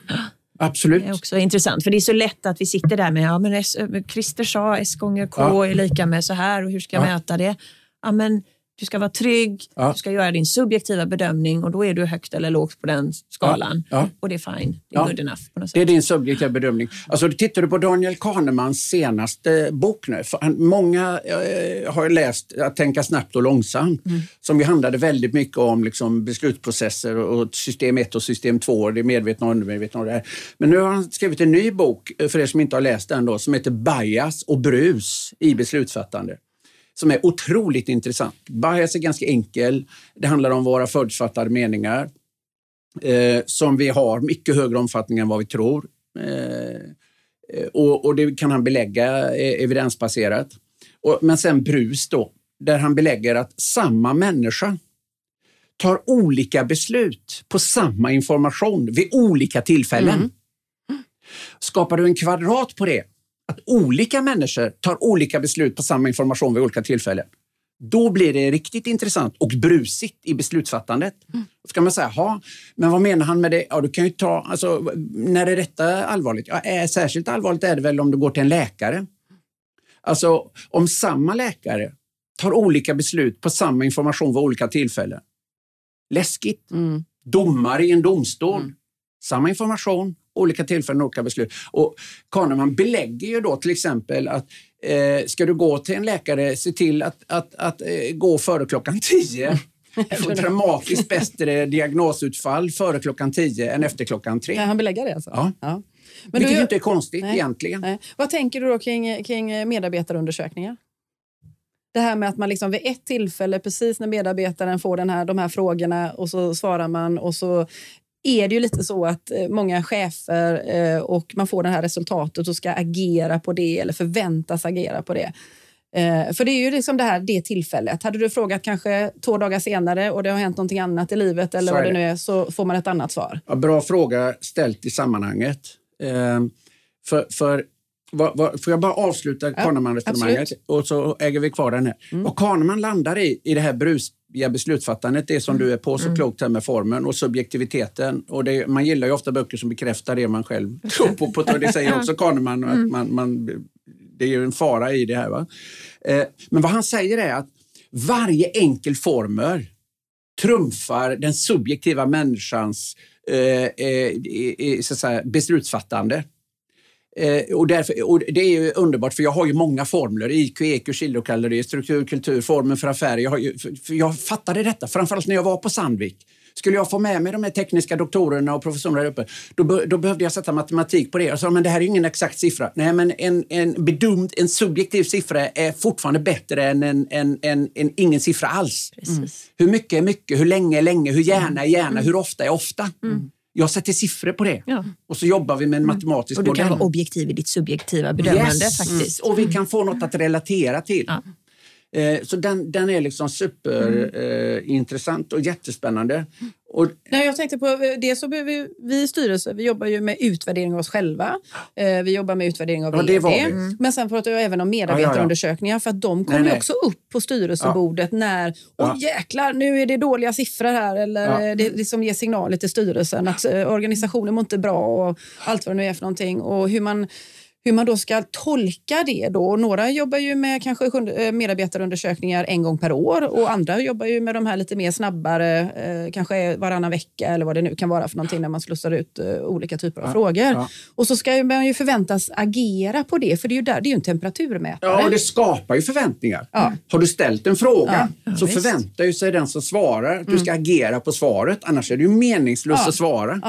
Absolut. Det är också intressant, för det är så lätt att vi sitter där med, ja men Christer sa S gånger K ja. är lika med så här och hur ska jag mäta det? Ja, men du ska vara trygg, ja. du ska göra din subjektiva bedömning och då är du högt eller lågt på den skalan. Ja. Ja. Och det är fine, det är good enough. Det är din subjektiva bedömning. Alltså, tittar du på Daniel Kahnemans senaste bok nu. Många eh, har läst Att tänka snabbt och långsamt mm. som ju handlade väldigt mycket om liksom, beslutsprocesser och system 1 och system 2, det medvetna och undermedvetna. Och det här. Men nu har han skrivit en ny bok, eh, för er som inte har läst den, då, som heter Bias och brus i beslutsfattande som är otroligt intressant. Bias är ganska enkel. Det handlar om våra förutfattade meningar eh, som vi har mycket högre omfattning än vad vi tror. Eh, och, och, det kan han belägga eh, evidensbaserat. Och, men sen brus då, där han belägger att samma människa tar olika beslut på samma information vid olika tillfällen. Mm. Skapar du en kvadrat på det att olika människor tar olika beslut på samma information vid olika tillfällen. Då blir det riktigt intressant och brusigt i beslutsfattandet. Mm. Då ska man säga, ha, men vad menar han med det? Ja, du kan ju ta, alltså, när är detta allvarligt? Ja, är, särskilt allvarligt är det väl om du går till en läkare. Alltså, om samma läkare tar olika beslut på samma information vid olika tillfällen. Läskigt. Mm. Domare i en domstol. Mm. Samma information, olika tillfällen, olika beslut. Och Kahneman belägger ju då till exempel att eh, ska du gå till en läkare, se till att, att, att eh, gå före klockan tio. Få dramatiskt bättre diagnosutfall före klockan tio än efter klockan tre. Ja, han belägger det alltså? Ja. ja. Men Vilket du, inte är konstigt nej, egentligen. Nej. Vad tänker du då kring, kring medarbetarundersökningar? Det här med att man liksom vid ett tillfälle, precis när medarbetaren får den här, de här frågorna och så svarar man och så är det ju lite så att eh, många chefer eh, och man får det här resultatet och ska agera på det eller förväntas agera på det. Eh, för det är ju liksom det här det tillfället. Hade du frågat kanske två dagar senare och det har hänt någonting annat i livet eller vad det nu är så får man ett annat svar. Ja, bra fråga ställt i sammanhanget. för, för vad, vad, får jag bara avsluta ja, Kahneman-resonemanget och så äger vi kvar den här. Mm. Vad Kahneman landar i, i det här brus, via beslutsfattandet, det som mm. du är på så mm. klokt här med formen och subjektiviteten. Och det, man gillar ju ofta böcker som bekräftar det man själv tror på. på det säger också Kahneman. Att mm. man, man, det är ju en fara i det här. Va? Eh, men vad han säger är att varje enkel formel trumfar den subjektiva människans eh, eh, beslutsfattande. Eh, och, därför, och det är ju underbart för jag har ju många formler. IQ, EQ, kilokalorier, struktur, kultur, formen för affärer. Jag, har ju, för jag fattade detta framförallt när jag var på Sandvik. Skulle jag få med mig de här tekniska doktorerna och professorerna där uppe, då, då behövde jag sätta matematik på det. Jag sa, men det här är ingen exakt siffra. Nej, men en, en bedömd, en subjektiv siffra är fortfarande bättre än en, en, en, en ingen siffra alls. Mm. Hur mycket är mycket? Hur länge är länge? Hur gärna är gärna? Mm. Hur ofta är ofta? Mm. Jag sätter siffror på det. Ja. Och så jobbar vi med en mm. matematisk modell. Och du kan vara objektiv i ditt subjektiva bedömande. Yes. faktiskt. Och vi kan få något att relatera till. Ja. Eh, så den, den är liksom superintressant mm. eh, och jättespännande. Och, Nej, jag tänkte på eh, det så vi, vi i styrelsen vi jobbar ju med utvärdering av oss själva. Eh, vi jobbar med utvärdering av ja, VD. Mm. Men sen pratar jag även om medarbetarundersökningar ja, ja, för att de kommer nej, också upp på styrelsebordet när Åh jäklar, nu är det dåliga siffror här eller det, det som ger signaler till styrelsen att eh, organisationen mår inte bra och allt vad det nu är för någonting. Och hur man hur man då ska tolka det. Då. Några jobbar ju med kanske eh, medarbetarundersökningar en gång per år och andra jobbar ju med de här lite mer snabbare, eh, kanske varannan vecka eller vad det nu kan vara för någonting när man slussar ut eh, olika typer av ja, frågor. Ja. Och så ska man ju förväntas agera på det, för det är ju, där, det är en temperaturmätare. Ja, och det skapar ju förväntningar. Ja. Har du ställt en fråga så förväntar ju sig den som svarar att du ska mm. agera på svaret, annars är det ju meningslöst att svara.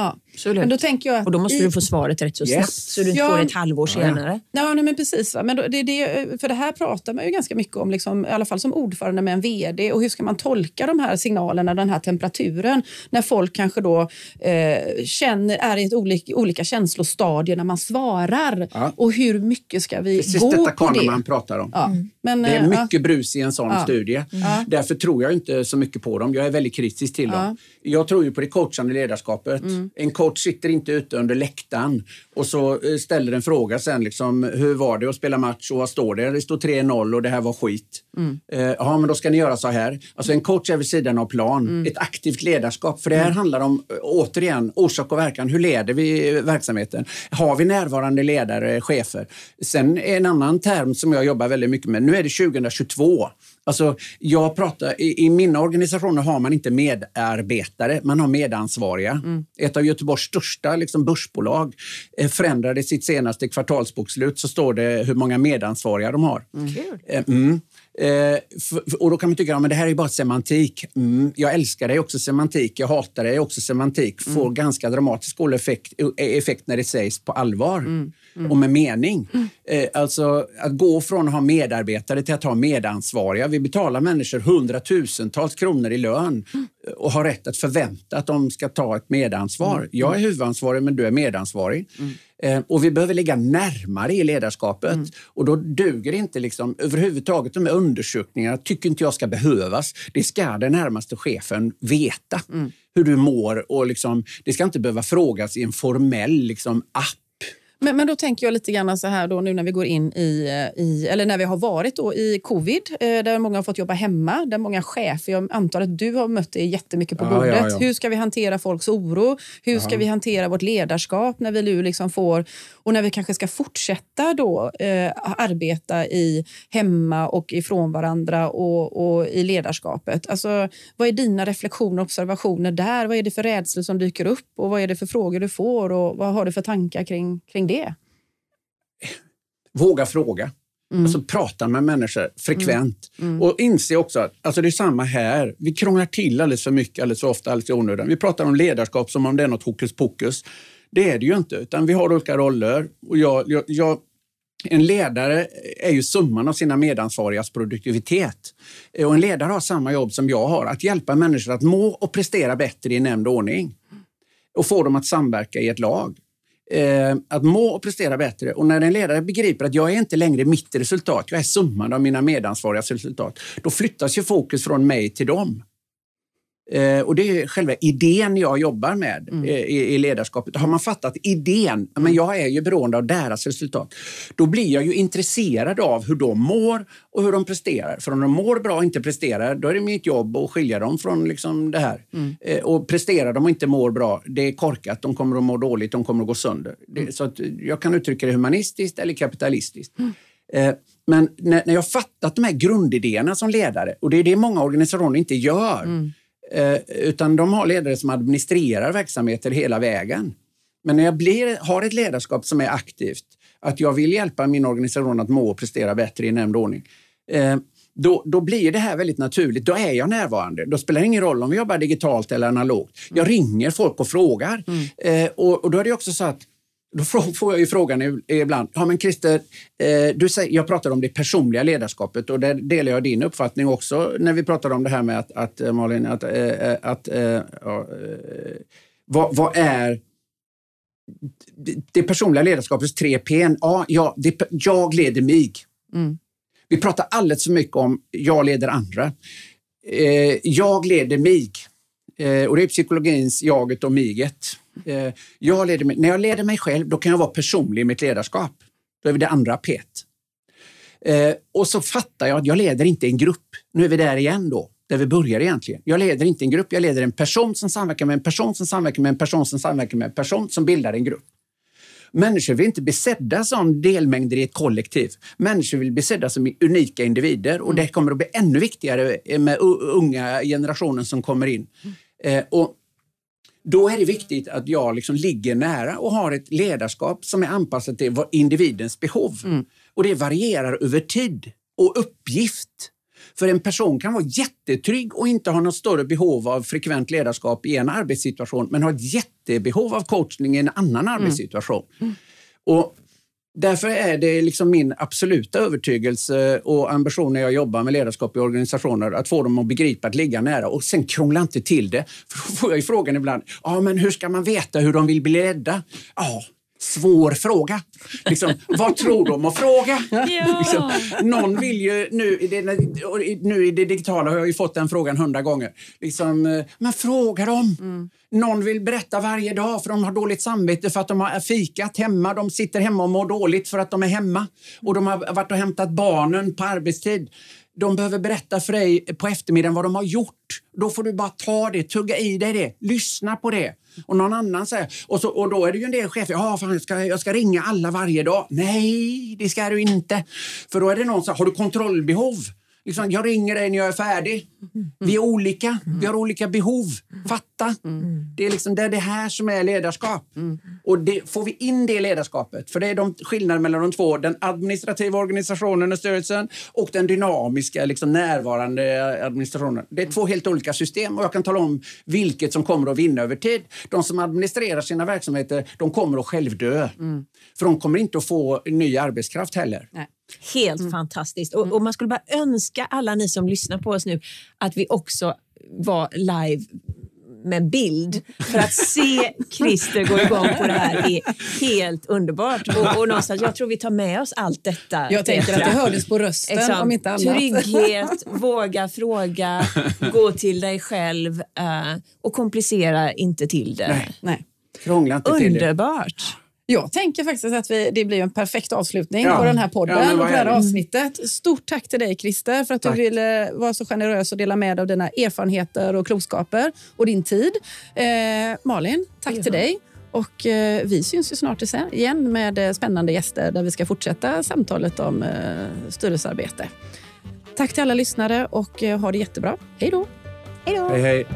Men då tänker jag och då måste i... du få svaret rätt så yes. snabbt så du inte får det ett halvår senare. Ja, nej, men precis. Va? Men då, det, det, för det här pratar man ju ganska mycket om, liksom, i alla fall som ordförande med en VD. Och hur ska man tolka de här signalerna, den här temperaturen, när folk kanske då eh, känner, är i ett olika, olika känslostadier när man svarar. Ja. Och hur mycket ska vi precis gå detta på det? man pratar om. Ja. Men, det är eh, mycket ja. brus i en sån ja. studie. Mm. Därför tror jag inte så mycket på dem. Jag är väldigt kritisk till dem. Jag tror ju på det coachande ledarskapet. Mm. En coach sitter inte ute under läktaren och så eh, ställer en fråga sen. Liksom, hur var det att spela match och vad står det? Det står 3-0 och det här var skit. Mm. Eh, ja, men då ska ni göra så här. Alltså en coach är vid sidan av plan. Mm. Ett aktivt ledarskap. För det här mm. handlar om, eh, återigen, orsak och verkan. Hur leder vi verksamheten? Har vi närvarande ledare, chefer? Sen en annan term som jag jobbar väldigt mycket med. Nu är det 2022. Alltså, jag pratar, i, I mina organisationer har man inte medarbetare, man har medansvariga. Mm. Ett av Göteborgs största liksom, börsbolag eh, förändrade sitt senaste kvartalsbokslut så står det hur många medansvariga de har. Mm. Eh, mm. Eh, och då kan man tycka att ja, det här är bara semantik. Mm, jag älskar det också semantik, jag hatar det också semantik. Får mm. ganska dramatisk effekt, effekt när det sägs på allvar. Mm. Mm. och med mening. Mm. Eh, alltså att gå från att ha medarbetare till att ha medansvariga. Vi betalar människor hundratusentals kronor i lön mm. och har rätt att förvänta att de ska ta ett medansvar. Mm. Jag är huvudansvarig men du är medansvarig. Eh, och vi behöver ligga närmare i ledarskapet. Mm. Och då duger inte liksom, överhuvudtaget de här undersökningarna tycker inte jag ska behövas. Det ska den närmaste chefen veta. Mm. Hur du mår och liksom, det ska inte behöva frågas i en formell liksom, app men, men då tänker jag lite grann så här då nu när vi går in i, eh, i eller när vi har varit då i covid, eh, där många har fått jobba hemma, där många chefer, jag antar att du har mött det jättemycket på ja, bordet. Ja, ja. Hur ska vi hantera folks oro? Hur ska vi hantera vårt ledarskap när vi nu liksom får, och när vi kanske ska fortsätta då eh, arbeta i hemma och ifrån varandra och, och i ledarskapet? Alltså, vad är dina reflektioner och observationer där? Vad är det för rädslor som dyker upp och vad är det för frågor du får och vad har du för tankar kring, kring det? Våga fråga. Mm. Alltså prata med människor frekvent. Mm. Mm. Och inse också att alltså det är samma här. Vi krånglar till alldeles för mycket, alldeles för ofta, alldeles i onödan. Vi pratar om ledarskap som om det är något hokus pokus. Det är det ju inte, utan vi har olika roller. Och jag, jag, jag en ledare är ju summan av sina medansvarigas produktivitet. Och en ledare har samma jobb som jag har, att hjälpa människor att må och prestera bättre i nämnd ordning och få dem att samverka i ett lag eh, att må och prestera bättre. Och när en ledare begriper att jag är inte längre mitt resultat, jag är summan av mina medansvarigas resultat, då flyttas ju fokus från mig till dem. Eh, och det är själva idén jag jobbar med mm. eh, i, i, ledarskapet. Har man fattat idén, men jag är ju beroende av deras resultat, då blir jag ju intresserad av hur de mår och hur de presterar. För om de mår bra och inte presterar, då är det mitt jobb att skilja dem från liksom det här. Mm. Eh, och presterar de och inte mår bra, det är korkat. De kommer att må dåligt, de kommer att gå sönder. Det, mm. så jag kan uttrycka det humanistiskt eller kapitalistiskt. Mm. Men när, när jag fattat de här grundidéerna som ledare, och det är det många organisationer inte gör, mm. Utan de har ledare som administrerar verksamheter hela vägen. Men när jag blir, har ett ledarskap som är aktivt, att jag vill hjälpa min organisation att må och prestera bättre i nämnd ordning, eh, då, då blir det här väldigt naturligt. Då är jag närvarande. Då spelar det ingen roll om vi jobbar digitalt eller analogt. Jag mm. ringer folk och frågar. Mm. Eh, och, och, då är det också så att då får jag ju frågan ibland, ja men Christer, eh, du säger, jag pratar om det personliga ledarskapet och där delar jag din uppfattning också när vi pratar om det här med att, att eh, Malin, att, eh, att ja, vad, vad, är det personliga ledarskapets tre P? Ja, ja det, jag leder mig. Mm. Vi pratar alldeles för mycket om jag leder andra. jag leder mig. och det är psykologins jaget och miget. Eh, jag leder mig, när jag leder mig själv, då kan jag vara personlig i mitt ledarskap. Då är vi det andra P. Eh, och så fattar jag att jag leder inte en grupp. Nu är vi där igen då, där vi börjar egentligen. Jag leder inte en grupp, jag leder en person som samverkar med en person som samverkar med en person som samverkar med en person som bildar en grupp. Människor vill inte bli sedda som delmängder i ett kollektiv. Människor vill bli sedda som unika individer och det mm. kommer att bli ännu viktigare med unga generationen som kommer in. Mm. och då är det viktigt att jag liksom ligger nära och har ett ledarskap som är anpassat till individens behov. Mm. Och det varierar över tid och uppgift. För en person kan vara jättetrygg och inte ha något större behov av frekvent ledarskap i en arbetssituation men ha ett jättebehov av coachning i en annan mm. arbetssituation. Mm. Och Därför är det liksom min absoluta övertygelse och ambition när jag jobbar med ledarskap i organisationer att få dem att begripa att ligga nära och sen krångla inte till det. För då får jag ju frågan ibland, ja men hur ska man veta hur de vill bli ledda? Ja, svår fråga. Liksom, vad tror de att fråga? Ja. Liksom, någon vill ju, nu i, det, nu i det digitala har jag fått den frågan hundra gånger. Liksom, eh, men fråga dem. Mm. Någon vill berätta varje dag för de har dåligt samvete för att de har fikat hemma. De sitter hemma och mår dåligt för att de är hemma. Och de har varit och hämtat barnen på arbetstid. De behöver berätta för dig på eftermiddagen vad de har gjort. Då får du bara ta det, tugga i dig det, lyssna på det. Och någon annan säger, och, så, och då är det ju en del chefer, ja, fan, jag, ska, jag ska ringa alla varje dag. Nej, det ska du inte. För då är det någon som har du kontrollbehov? Liksom, jag ringer dig när jag är färdig. Vi är olika, vi har olika behov. Fatta! Det är liksom det, är det här som är ledarskap. Och det, får vi in det ledarskapet, för det är de skillnaden mellan de två, den administrativa organisationen och styrelsen och den dynamiska, liksom närvarande administrationen. Det är två helt olika system och jag kan tala om vilket som kommer att vinna över tid. De som administrerar sina verksamheter, de kommer att självdö. Mm. För de kommer inte att få ny arbetskraft heller. Nej. Helt mm. fantastiskt. Och, och, man skulle bara önska alla ni som lyssnar på oss nu att vi också var live med bild för att se Christer gå igång på det här är helt underbart. Och, och någonstans, jag tror vi tar med oss allt detta. Jag tänker att det hördes på rösten Exakt. om inte annat. Trygghet, våga fråga, gå till dig själv uh, och komplicera inte till det. Nej. Nej. Krångla inte Underbart. till det. Underbart. Jag tänker faktiskt att vi, det blir en perfekt avslutning ja. på den här podden ja, och det här avsnittet. Stort tack till dig Christer för att tack. du ville vara så generös och dela med dig av dina erfarenheter och klokskaper och din tid. Eh, Malin, tack ja. till dig. Och eh, vi syns ju snart igen med eh, spännande gäster där vi ska fortsätta samtalet om eh, styrelsearbete. Tack till alla lyssnare och eh, ha det jättebra. Hej då! Hej då! Hej, hej.